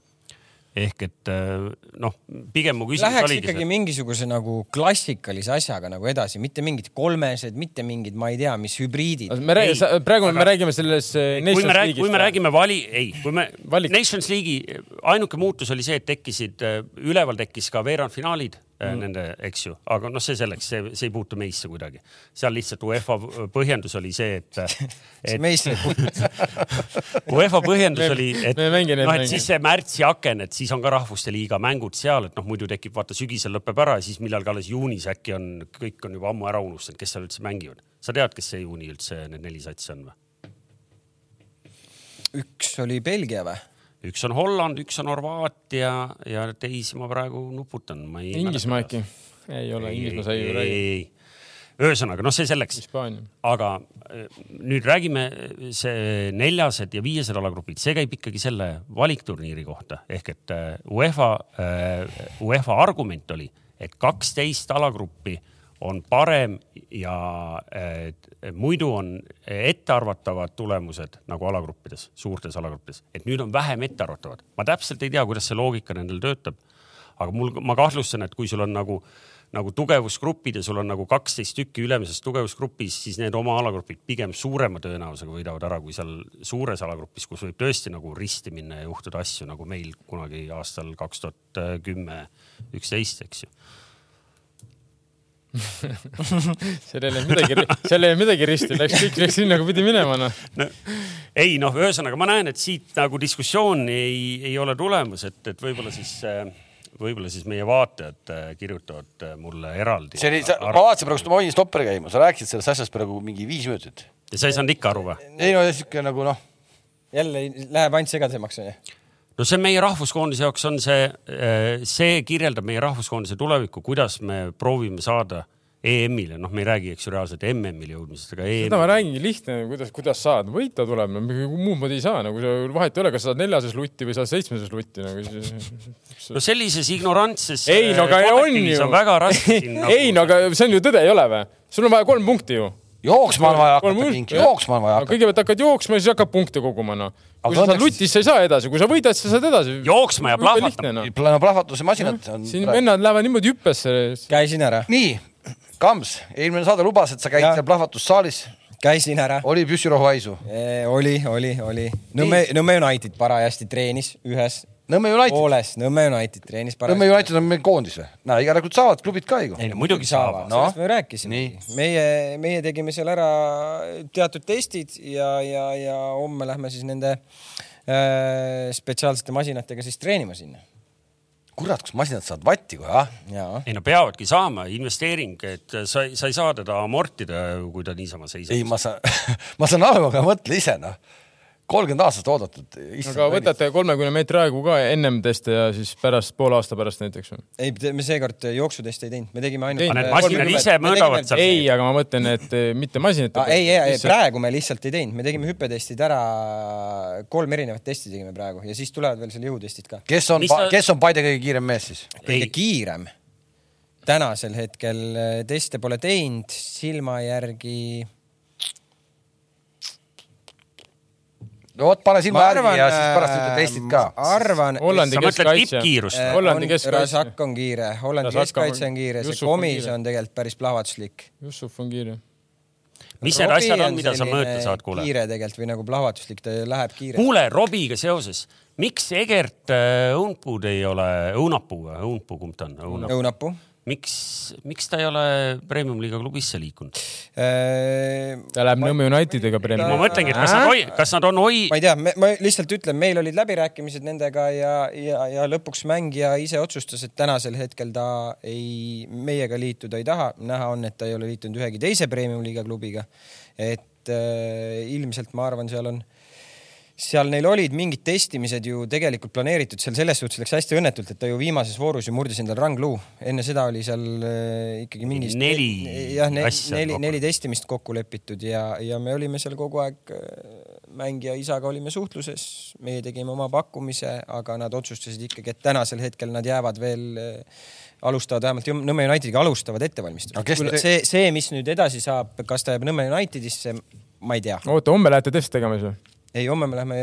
ehk et äh, noh, pigem mu küsimus Läheks oligi ikkagi see... mingisuguse nagu klassikalise asjaga nagu edasi, mitte mingid kolmesed, mitte mingid, ma ei tea, mis hübriidid. me räägime, praegu aga... me räägime selles äh, Nations League'ist. kui me räägime vali, ei, kui me Valik. Nations League'i ainuke muutus oli see, et tekkisid, äh, üleval tekkis ka veerandfinaalid mm. nende, eks ju, aga noh, see selleks, see, see ei puutu meisse kuidagi. seal lihtsalt UEFA põhjendus oli see, et, et <laughs> meisse ei puutu <laughs> UEFA põhjendus oli, et noh, et siis see märtsi aken, et siis on ka rahvuste liiga mängud seal, et noh, muidu tekib, vaata sügisel lõpeb ära ja siis millalgi alles juunis äkki on, kõik on juba ammu ära unustanud, kes seal üldse mängivad. sa tead, kes see juuni üldse need neli satsi on või? üks oli Belgia või? Üks on Holland, üks on Horvaatia ja teisi ma praegu nuputan. Inglismaa äkki? ei ole, Inglismaa sai ju räägida. ühesõnaga, noh, see selleks. aga äh, nüüd räägime see neljased ja viiesed alagrupid, see käib ikkagi selle valikturniiri kohta ehk et äh, UEFA, UEFA argument oli, et kaksteist alagruppi on parem ja äh, muidu on ettearvatavad tulemused nagu alagruppides, suurtes alagruppides, et nüüd on vähem ettearvatavad. ma täpselt ei tea, kuidas see loogika nendel töötab. aga mul, ma kahtlustan, et kui sul on nagu, nagu tugevusgrupid ja sul on nagu kaksteist tükki ülemises tugevusgrupis, siis need oma alagrupid pigem suurema tõenäosusega võidavad ära kui seal suures alagrupis, kus võib tõesti nagu risti minna ja juhtuda asju nagu meil kunagi aastal kaks tuhat kümme, üksteist, eks ju seal ei läinud midagi, seal ei läinud midagi risti, läks kõik läks sinna, kuhu pidi minema noh no,. ei noh, ühesõnaga ma näen, et siit nagu diskussiooni ei, ei ole tulemas, et, et võib-olla siis võib-olla siis meie vaatajad äh, kirjutavad äh, mulle eraldi. see oli, ma vaatasin praegu, ma hoidsin stopperi käima, sa rääkisid sellest asjast praegu mingi viis minutit. ja sa ei saanud ikka aru või? ei no sihuke nagu noh. jälle läheb ainult segasemaks onju no see meie rahvuskoondise jaoks on see, äh, see kirjeldab meie rahvuskoondise tulevikku, kuidas me proovime saada EM-ile, noh, me ei räägi, eks ju, reaalselt MM-ile jõudmisest, aga EM. seda ma räägingi lihtne, kuidas, kuidas saad, võita tuleb, no muud moodi ei saa, nagu vahet ei ole, kas sa saad neljases lutti või saad seitsmeses lutti nagu. no sellises ignorantses. ei, no aga on ju. väga raske siin nagu.... <laughs> ei, no aga see on ju tõde, ei ole või? sul on vaja kolm punkti ju jooksma on vaja hakata, Kinki, jooksma on vaja hakata. kõigepealt hakkad jooksma ja siis hakkad punkte koguma, noh. kui sa saad lutis, sa ei saa edasi, kui sa võidad, sa saad edasi. jooksma ja plahvatama. no plahvatuse masinad on. siin vennad lähevad niimoodi hüppesse. käisin ära. nii, Kams, eelmine saade lubas, et sa käid seal plahvatussaalis. käisin ära. oli püssirohu haisu? oli, oli, oli. Nõmme, Nõmme United parajasti treenis ühes Nõmme United. hooles, Nõmme United treenis parajasti. Nõmme United on meil koondis või? näe, järelikult saavad klubid ka ju. ei no muidugi saavad no., sellest me rääkisime. meie, meie tegime seal ära teatud testid ja, ja, ja homme lähme siis nende äh, spetsiaalsete masinatega siis treenima sinna kurat, kas masinad saavad vatti kohe, ah? ei no peavadki saama, investeering, et sa, sa ei saa teda amortida, kui ta niisama seisab. ei, ma saan <laughs> ma saan aru, aga mõtle ise noh kolmkümmend aastat oodatud. aga võtate kolmekümne meetri aegu ka ennem teste ja siis pärast, poole aasta pärast näiteks või? ei, me seekord jooksuteste ei teinud, me tegime ainult. Need masinad ise mõõdavad seal. ei, aga ma mõtlen, et eh, mitte masinate ah,. ei, ei, praegu me lihtsalt ei teinud, me tegime hüppetestid ära, kolm erinevat testi tegime praegu ja siis tulevad veel seal jõutestid ka. kes on, ta... kes on Paide kõige kiirem mees siis? kõige kiirem? tänasel hetkel eh, teste pole teinud, silma järgi no vot, pane silma järgi ja siis pärast ütled testid ka. arvan. Hollandi keskkaitse. Hollandi keskkaitse. Rasak on kiire, Hollandi keskkaitse on kiire, see komis on tegelikult päris plahvatuslik. Jussuf on kiire. mis need asjad on, mida sa mõõta saad, kuule? kiire tegelikult või nagu plahvatuslik, ta läheb kiirelt. kuule, Robiga seoses, miks Egert äh, Õunpuud ei ole, Õunapuu või Õunpuu, kumb ta on? Õunapuu miks, miks ta ei ole premium-liiga klubisse liikunud äh,? ta läheb Nõmme Unitediga premium. ma mõtlengi, et kas nad hoi-, kas nad on hoi-. ma ei tea, ma lihtsalt ütlen, meil olid läbirääkimised nendega ja, ja, ja lõpuks mängija ise otsustas, et tänasel hetkel ta ei, meiega liituda ei taha. näha on, et ta ei ole liitunud ühegi teise premium-liiga klubiga. et äh, ilmselt ma arvan, seal on seal neil olid mingid testimised ju tegelikult planeeritud, seal selles suhtes läks hästi õnnetult, et ta ju viimases voorus ju murdis endal rangluu. enne seda oli seal äh, ikkagi mingi neli jah, neli, neli testimist kokku lepitud ja, ja me olime seal kogu aeg äh, mängija isaga olime suhtluses, meie tegime oma pakkumise, aga nad otsustasid ikkagi, et tänasel hetkel nad jäävad veel äh, alustavad vähemalt Nõmme Unitediga alustavad ettevalmistust no,. Te... see, see, mis nüüd edasi saab, kas ta jääb Nõmme Unitedisse, ma ei tea. oota, homme lähete testi tegema siis või? Ei, homme me lähme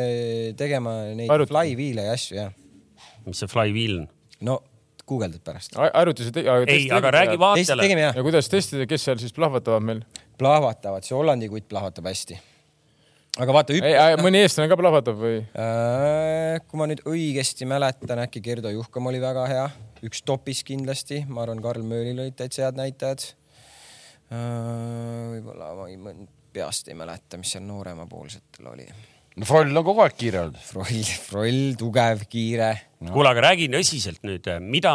tegema neid Arut... flywheel'e ja asju, jah. mis see flywheel on? no guugeldad pärast. arvutuse te-. ei, aga räägi vaatajale. ja kuidas testida, kes seal siis plahvatavad meil? plahvatavad, see Hollandi kutt plahvatab hästi. aga vaata hüpp.... mõni eestlane ka plahvatab või äh,? kui ma nüüd õigesti mäletan, äkki Gerdo Juhkam oli väga hea, üks topis kindlasti, ma arvan, Karl Möölil olid täitsa head näitajad äh,. võib-olla ma ei, peast ei mäleta, mis seal nooremapoolsetel oli no Froll on kogu aeg kiire olnud. Froll, Froll, tugev, kiire no.. kuule, aga räägi tõsiselt nüüd, mida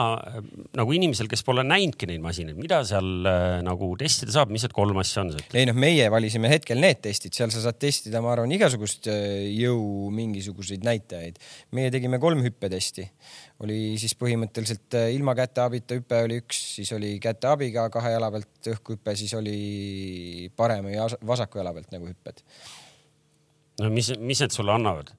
nagu inimesel, kes pole näinudki neid masinaid, mida seal äh, nagu testida saab, mis need kolm asja on? ei noh, meie valisime hetkel need testid, seal sa saad testida, ma arvan, igasugust äh, jõu mingisuguseid näitajaid. meie tegime kolm hüppetesti, oli siis põhimõtteliselt äh, ilma käte abita hüpe oli üks, siis oli käte abiga kahe jala pealt õhkuhüpe, siis oli parema ja vasaku jala pealt nagu hüpped no mis, mis need sulle annavad?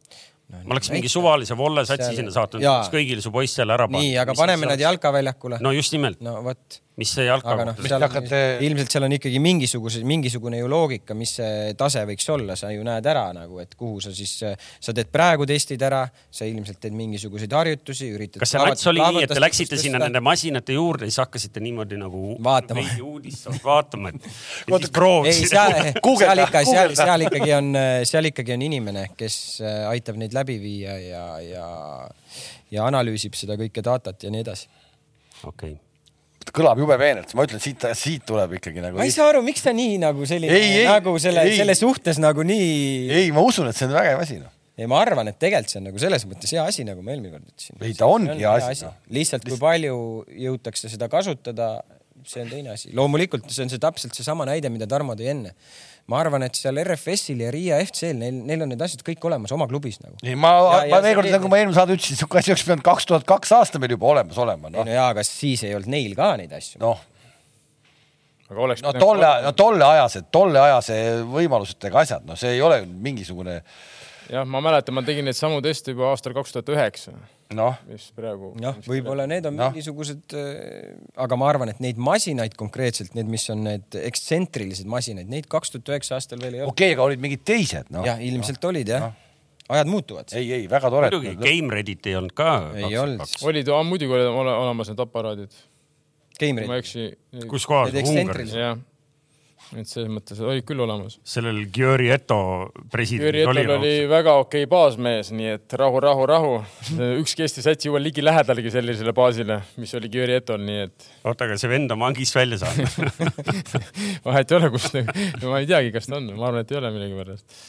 No, ma oleks mingi suvalise volle satsi sinna saatnud, kõigil su poistele ära pannud. nii, aga paneme nad jalkaväljakule. no just nimelt. no vot mis see jalka aga noh, seal hakkate... ilmselt seal on ikkagi mingisuguse, mingisugune ju loogika, mis see tase võiks olla, sa ju näed ära nagu, et kuhu sa siis, sa teed praegu testid ära, sa ilmselt teed mingisuguseid harjutusi, üritad. kas see nats oli nii, et te läksite sinna nende masinate juurde ja siis hakkasite niimoodi nagu vaatama, uudist vaatama, et siis proovisid? seal, <laughs> seal ikka, seal, seal ikkagi on, seal ikkagi on inimene, kes äh, aitab neid läbi viia ja, ja, ja analüüsib seda kõike datat ja nii edasi. okei okay kõlab jube peenelt, ma ütlen, siit, siit tuleb ikkagi nagu. ma ei saa aru, miks ta nii nagu selline, nagu selle, selle suhtes nagu nii. ei, ma usun, et see on vägev asi noh. ei, ma arvan, et tegelikult see on nagu selles mõttes hea asi, nagu ma eelmine kord ütlesin. ei, ta ongi on hea asi, asi.. lihtsalt kui palju jõutakse seda kasutada, see on teine asi. loomulikult see on see täpselt seesama näide, mida Tarmo tõi enne ma arvan, et seal RFS-il ja Riia FC-l, neil, neil on need asjad kõik olemas oma klubis nagu. ei, ma, ma veel kord, nagu ma eelmine saade ütlesin, sihuke asi oleks pidanud kaks tuhat kaks aasta meil juba olemas olema no.. no jaa, aga siis ei olnud neil ka neid asju. noh. aga oleks. no tolle, no tolle ajased, tolle ajase võimalusega asjad, no see ei ole mingisugune. jah, ma mäletan, ma tegin neid samu teste juba aastal kaks tuhat üheksa noh, mis praegu. noh, võib-olla need on no. mingisugused, äh, aga ma arvan, et neid masinaid konkreetselt, need, mis on need ekstsentrilised masinaid, neid kaks tuhat üheksa aastal veel ei olnud. okei okay,, aga olid mingid teised no.. jah, ilmselt no. olid jah no ajad muutuvad. ei, ei väga tore. muidugi, Game Reddit ei olnud ka. ei olnud. olid, muidugi olid olemas need aparaadid. Game Reddit. kus kohas? Ungaris? Et selles mõttes olid küll olemas. sellel Györi Eto president Györi Etol oli, oli väga okei okay baasmees, nii et rahu, rahu, rahu. <laughs> ükski Eesti sats ei jõua ligilähedalegi sellisele baasile, mis oli Györi Etol, nii et. oota, aga see vend on vangist välja saanud <laughs> vahet ei ole, kus ta, ma ei teagi, kas ta on, ma arvan, et ei ole millegipärast.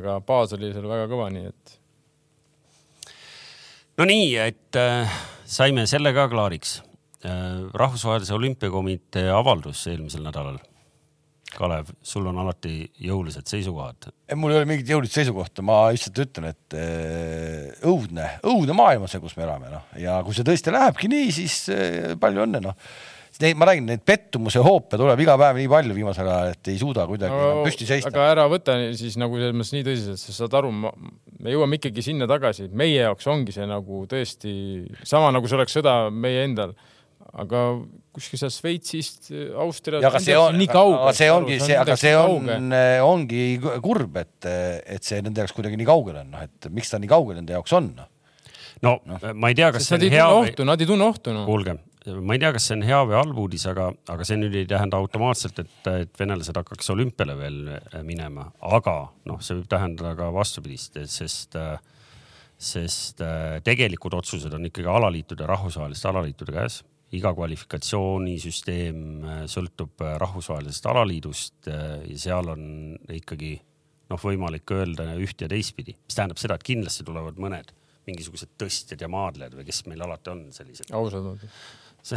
aga baas oli seal väga kõva, nii et. no nii, et äh, saime selle ka klaariks äh,. rahvusvahelise olümpiakomitee avaldus eelmisel nädalal Kalev, sul on alati jõulised seisukohad. mul ei ole mingit jõulist seisukohta, ma lihtsalt ütlen, et äh, õudne, õudne maailm on see, kus me elame, noh, ja kui see tõesti lähebki nii, siis äh, palju õnne, noh. Neid, ma räägin, neid pettumuse hoope tuleb iga päev nii palju viimasel ajal, et ei suuda kuidagi no, püsti seista. aga ära võta siis nagu selles mõttes nii tõsiselt, sa saad aru, me jõuame ikkagi sinna tagasi, meie jaoks ongi see nagu tõesti sama nagu see oleks sõda meie endal aga kuskil seal Šveitsist, Austriast. aga see on, aga see ongi, see, aga see on, ongi kurb, et, et see nende jaoks kuidagi nii kaugel on, noh, et miks ta nii kaugel nende jaoks on. no no ma ei tea, kas Sest see on hea või. Nad ei tunne ohtu no.. kuulge, ma ei tea, kas see on hea või halb uudis, aga, aga see nüüd ei tähenda automaatselt, et, et venelased hakkaks olümpiale veel äh, minema, aga noh, see võib tähendada ka vastupidist, sest, sest tegelikud otsused on ikkagi alaliitude, rahvusvaheliste alaliitude käes iga kvalifikatsioonisüsteem sõltub rahvusvahelisest alaliidust ja seal on ikkagi noh, võimalik öelda üht ja teistpidi, mis tähendab seda, et kindlasti tulevad mõned mingisugused tõstjad ja maadlejad või kes meil alati on sellised. ausad on. <laughs>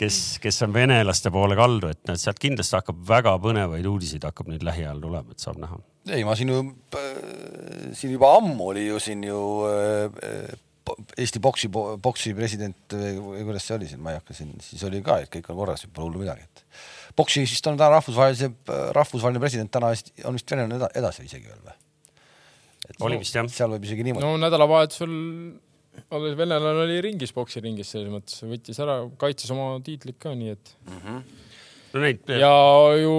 kes, kes on venelaste poole kaldu, et sealt kindlasti hakkab väga põnevaid uudiseid hakkab nüüd lähiajal tulema, et saab näha. ei, ma siin ju, siin juba ammu oli ju siin ju äh, Eesti boksi, boksi president või kuidas see oli siin, ma ei hakka siin, siis oli ka, et kõik on korras, pole hullu midagi, et boksi vist on täna rahvusvahelise, rahvusvaheline president täna on vist venelane edasi isegi veel või? oli vist jah. seal võib isegi niimoodi. no nädalavahetusel venelane oli ringis, poksiringis selles mõttes, võttis ära, kaitses oma tiitlit ka, nii et mm. -hmm no neid. ja ju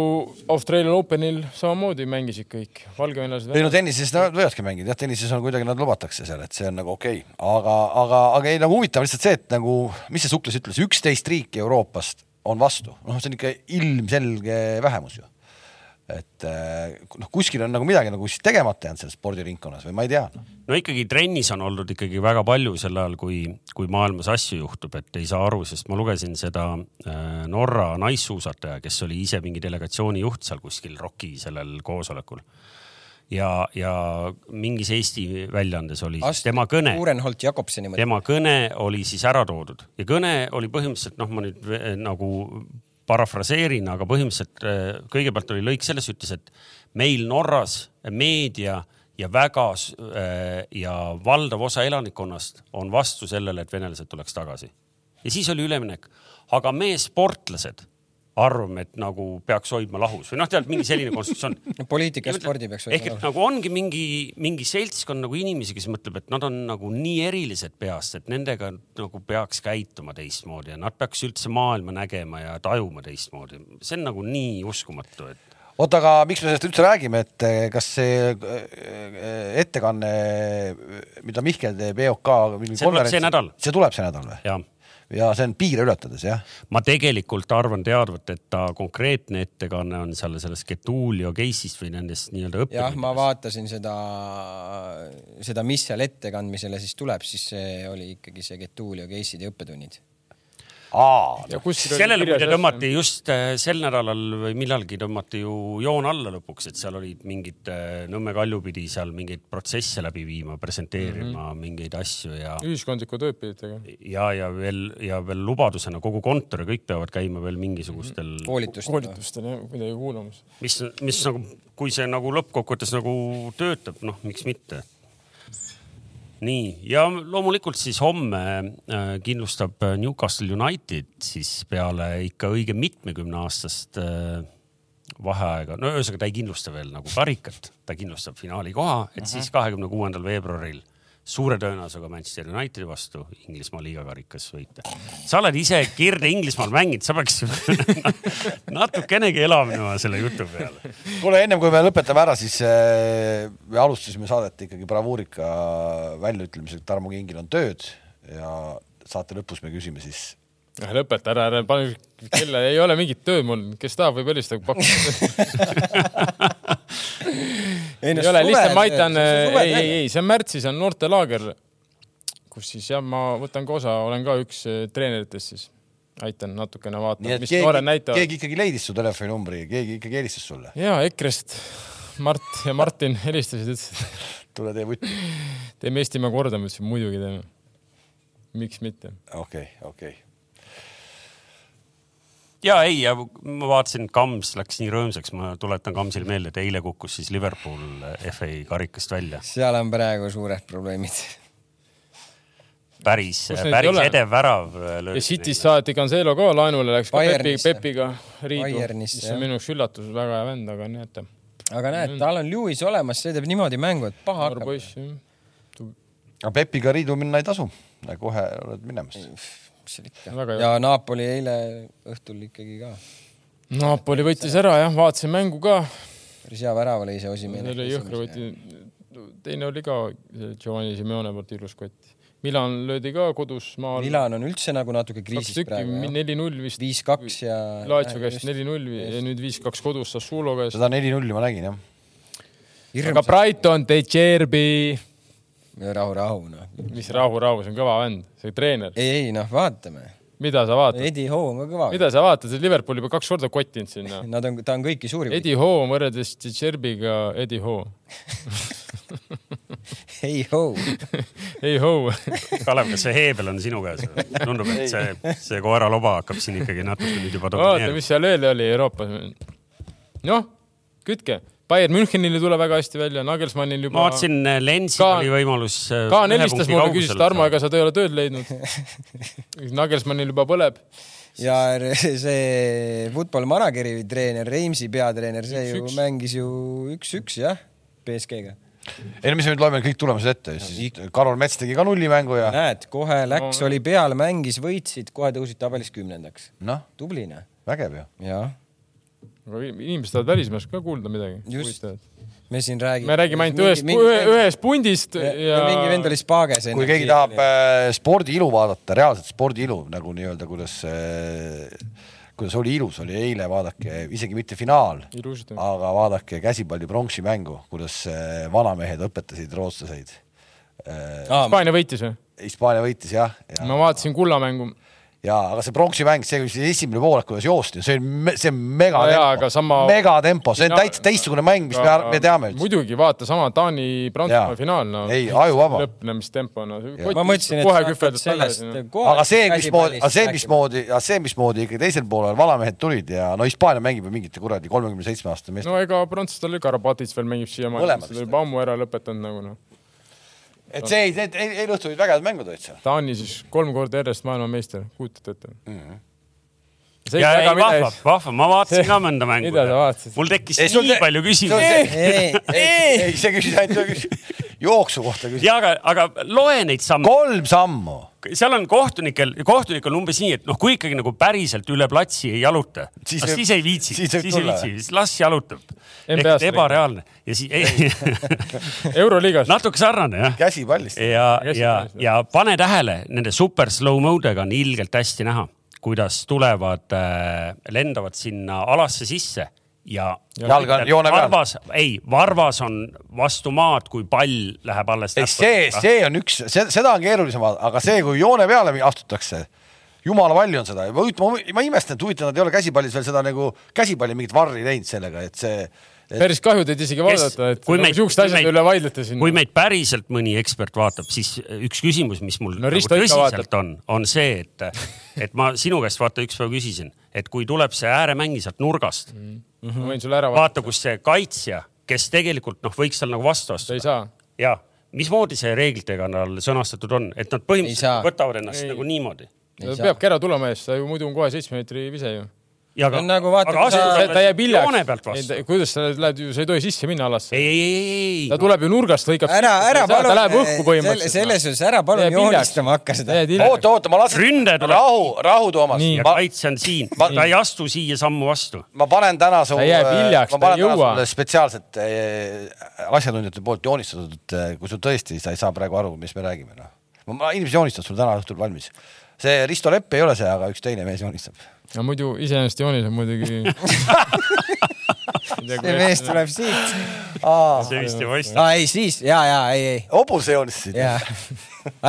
Austraalia Openil samamoodi mängisid kõik valgevenelased. ei no tennises nad võivadki mängida, jah, tennises on kuidagi nad lubatakse seal, et see on nagu okei okay., aga, aga, aga ei nagu huvitav lihtsalt see, et nagu, mis see Sukles ütles, üksteist riiki Euroopast on vastu, noh, see on ikka ilmselge vähemus ju et eh, noh, kuskil on nagu midagi nagu tegemata jäänud selles spordiringkonnas või ma ei tea. no ikkagi trennis on oldud ikkagi väga palju sel ajal, kui, kui maailmas asju juhtub, et ei saa aru, sest ma lugesin seda äh, Norra naissuusataja, kes oli ise mingi delegatsiooni juht seal kuskil ROK-i sellel koosolekul ja, ja mingis Eesti väljaandes oli Ast, tema kõne. Uurenholt Jakobseni. tema kõne oli siis ära toodud ja kõne oli põhimõtteliselt noh, ma nüüd nagu parafraseerin, aga põhimõtteliselt äh, kõigepealt oli lõik selles, ütles, et meil Norras meedia ja väga äh, ja valdav osa elanikkonnast on vastu sellele, et venelased tuleks tagasi. ja siis oli üleminek, aga me sportlased arvame, et nagu peaks hoidma lahus või noh, tead mingi selline konstruktsioon <laughs> poliitika ja spordi peaks hoidma lahus. ehk et nagu ongi mingi, mingi seltskond nagu inimesi, kes mõtleb, et nad on nagu nii erilised peast, et nendega nagu peaks käituma teistmoodi ja nad peaks üldse maailma nägema ja tajuma teistmoodi. see on nagu nii uskumatu, et oota, aga miks me sellest üldse räägime, et eh, kas see eh, ettekanne, mida Mihkel teeb EOK. see tuleb see nädal. see tuleb see nädal või? Ja see on piire ületades, jah? ma tegelikult arvan teadvat, et ta konkreetne ettekanne on seal selles Getulio case'ist või nendest nii-öelda õppetundidest. jah, ma vaatasin seda, seda, mis seal ettekandmisele siis tuleb, siis see oli ikkagi see Getulio case'id ja õppetunnid sellele muide tõmmati just äh, sel nädalal või millalgi tõmmati ju joon alla lõpuks, et seal olid mingid äh, Nõmme Kalju pidi seal mingeid protsesse läbi viima, presenteerima mm -hmm. mingeid asju ja. ühiskondlikku tööd pidid tegema. ja, ja veel ja veel lubadusena kogu kontor ja kõik peavad käima veel mingisugustel mm -hmm. koolitustel, koolitustel jah, midagi kuulamas. mis, mis nagu, kui see nagu lõppkokkuvõttes nagu töötab, noh, miks mitte nii, ja loomulikult siis homme äh, kindlustab äh, Newcastle United siis peale ikka õige mitmekümne aastast äh, vaheaega, no ühesõnaga ta ei kindlusta veel nagu karikat, ta kindlustab finaali koha, et -huh. siis kahekümne kuuendal veebruaril suure tõenäosusega Manchester Unitedi vastu Inglismaa liigakarikas võita. sa oled ise Kirde Inglismaal mänginud, sa peaks <laughs> natukenegi elavnema selle jutu peale. kuule, ennem kui me lõpetame ära, siis äh, me alustasime saadet ikkagi bravuurika väljaütlemisega, Tarmo Kingil on tööd ja saate lõpus me küsime siis lõpeta ära, ära pane kella, ei ole mingit tööd mul, kes tahab, võib helistada pakkuda <laughs> ei, ei ole, lihtsalt ma aitan, ei, ei, ei, see on märtsis on noortelaager, kus siis jah, ma võtan ka osa, olen ka üks eh, treeneritest siis aitan natukene vaatama, mis keegi, noored näitavad. keegi ikkagi leidis su telefoninumbri, keegi ikkagi helistas sulle? ja EKRE-st Mart ja Martin helistasid, ütlesid. tule tee vutti. teeme Eestimaa korda, ma ütlesin muidugi teeme. miks mitte. okei okay,, okei okay ja ei, ja ma vaatasin, Kams läks nii rõõmsaks, ma tuletan Kamsile meelde, et eile kukkus siis Liverpool FA karikast välja. seal on praegu suured probleemid. päris, päris edev värav. ja City's saati Cancelo ka laenule, läks ka Pepi, Pepiga riidu, mis on minu jaoks üllatus, väga hea vend, aga näete. aga näed, tal on Lewis olemas, see teeb niimoodi mängu, et paha hakkab. aga Pepiga riidu minna ei tasu, kohe oled minemas seal ikka. ja Napoli eile õhtul ikkagi ka. Napoli võttis ära jah, vaatasin mängu ka. päris hea värav oli see Osimene. oli jõhkra võti, teine oli ka Giovanni Simeone poolt ilus kott. Milan löödi ka kodus maal. Milan on üldse nagu natuke kriisis tükki, praegu. neli-null vist. viis-kaks ja. Laatsi käest neli-null ja nüüd viis-kaks kodus Sassuolo käest. seda neli-nulli ma nägin jah. aga Brighton, De Cherbi, rahu, rahu noh. mis rahu-rahu, see on kõva vend, see treener. ei, ei noh, vaatame. mida sa vaatad? Eddie Howe on ka kõva. mida sa vaatad, Liverpool juba kaks korda kottinud sinna. <laughs> Nad on, ta on kõiki suuri. Eddie Howe on võrreldes De Cherbiga Eddie Howe. ei Howe. ei Howe. Kalev, kas see heebel on sinu käes? tundub, et see, see koeraloba hakkab siin ikkagi natuke nüüd juba vaata, domineerima. mis seal veel oli Euroopas. noh, kütke. Bayern Münchenil ei tule väga hästi välja, Nagelsmannil juba. ma vaatasin, Lensil Ka- oli võimalus. äh, Kaan helistas mulle, küsis, Tarmo, ega sa ei ole tööd leidnud. <laughs> Nagelsmannil juba põleb. ja see football manager'i treener, Reimsi peatreener, see ju Üks-üks. mängis ju üks-üks jah, BSG-ga. ei no mis me nüüd loeme kõik tulemused ette, siis Karol Mets tegi ka nullimängu ja näed, kohe läks, No. oli peal, mängis, võitsid, kohe tõusid tabelis kümnendaks. noh, tubli noh. vägev ju. jah, aga inimesed tahavad välismaast ka kuulda midagi. Just. me siin räägime. me räägime ainult ühest, ühest pundist ja ja mingi vend oli spaages. kui keegi tahab äh, spordiilu vaadata, reaalset spordiilu nagu nii-öelda, kuidas äh,, kuidas oli ilus, oli eile, vaadake, isegi mitte finaal, aga vaadake käsipalli pronksi mängu, kuidas äh, vanamehed õpetasid rootslaseid äh,. Hispaania võitis või? Hispaania võitis jah ja, ma vaatasin kullamängu. Ja aga see pronksi mäng, see see esimene poolek, kuidas joosti, see on, see on jaa, aga megatempo sama-, megatempo, see on täitsa teistsugune mäng, mis me, me teame muidugi, vaata sama Taani-Prantsusmaa finaal, no. ei, ajuvaba. lõppemistempo, no. ma mõtlesin, et kohe sellest tagasi. aga see, mismoodi, aga see, mismoodi, aga see, mismoodi ikka teisel poolel vanamehed tulid ja no Hispaania mängib ju mingite kuradi kolmekümne seitsme aastaste meestega no ega prantslastel oli Karabatic veel mängib siiamaani, oli juba ammu ära lõpetanud nagu noh. Et see ei, need eile õhtul olid vägevad mängud olid seal. Taani siis kolm korda järjest maailmameister, kujutate ette mm? -hmm. ja ei, vahva, vahva, ma vaatasin ka mõnda mängu mul tekkis Ei, nii te- palju küsimusi. <laughs> see- ei, ei, ei, see küsis ainult jooksu kohta küsis. ja aga, aga loe neid samme. kolm sammu. Seal on kohtunikel, kohtunikel on umbes nii, et noh, kui ikkagi nagu päriselt üle platsi ei jaluta, Siis siis, ei viitsi, siis siis, ei viitsi, siis las jalutab. Ebareaalne ja siis ei, <laughs> euroliigas. natuke sarnane jah. käsipallist. ja, Hästi ja päris,, ja pane tähele, nende super slow modega on ilgelt hästi näha, kuidas tulevad äh,, lendavad sinna alasse sisse ja. Jalg on joone peal. varvas, ei, varvas on vastu maad, kui pall läheb alles. ei, see, see on üks, seda on keerulisem, aga see, kui joone peale astutakse, jumala palju on seda, ma, ma imestan, et huvitav, nad ei ole käsipallis veel seda nagu käsipalli mingit varri teinud sellega, et see et, päris kahju teid isegi vaadata, et kui nagu meid- siuksed kui asjad meid- üle vaidlete siin. kui meid päriselt mõni ekspert vaatab, siis üks küsimus, mis mul No nagu tõsiselt on, on see, et, et ma sinu käest vaata üks päev küsisin, et kui tuleb see ääremäng sealt nurgast mm, ma võin sulle ära vaadata. vaata, kus see kaitsja, kes tegelikult noh, võiks seal nagu vastu astuda. saa. ja mismoodi see reeglitega tal sõnastatud on, et nad Ei saa. põhimõtteliselt võtavad ennast Ei. nagu niimoodi. Ei ta saa. peabki ära tulema eest, sa ju muidu on kohe seitsme meetri vise ju. Ja aga nagu vaata, aga asutame ta jääb hiljaks joone pealt. vastu. kuidas sa lähed ju, sa ei tohi sisse minna alasse ei,. ei, ei, ei, ta tuleb ju nurgast, lõikab. ära, ära palun ta läheb õhku, põhimõtteliselt. selles suhtes ära palun hiljaks. joonistama hakka seda. oota, oota, ma lasen. Ründe tuleb. rahu, rahu, Toomas Nii.. ja ma, kaitsja on siin, Ma- ta ei astu siia sammu vastu. ma panen täna su, Ta jääb hiljaks, ma ta ei jõua. spetsiaalselt eh, asjatundjate poolt joonistatud, kui sul tõesti, sa ei saa praegu aru, mis me räägime, noh. ma inimesed joonistavad sul täna õhtul valmis. see Risto Lepp ei ole see, aga üks teine mees joonistab. No muidu iseenesest joonis on muidugi. <laughs> <laughs> see mees tuleb siit. see vist ei paista. aa ei, siis ja, ja ei, ei, hobuse joonistasid. ja.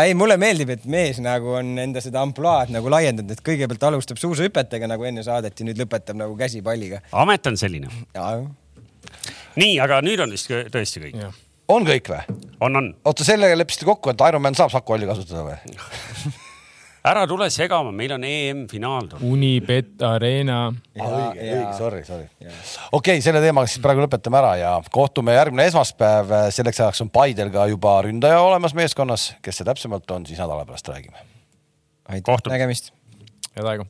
ei, mulle meeldib, et mees nagu on enda seda ampluaad nagu laiendanud, et kõigepealt alustab suusahüpetega nagu enne saadet ja nüüd lõpetab nagu käsipalliga. amet on selline. ja, nii, aga nüüd on vist tõesti kõik. on kõik või? on, on. oota, sellega leppisite kokku, et Ironman saab Saku Alli kasutada või? <laughs> ära tule segama, meil on EM-finaal. Unibet Arena. õige, sorry, sorry. okei okay,, selle teemaga siis praegu lõpetame ära ja kohtume järgmine esmaspäev. selleks ajaks on Paidel ka juba ründaja olemas meeskonnas, kes see täpsemalt on, siis nädala pärast räägime. aitäh, nägemist head aega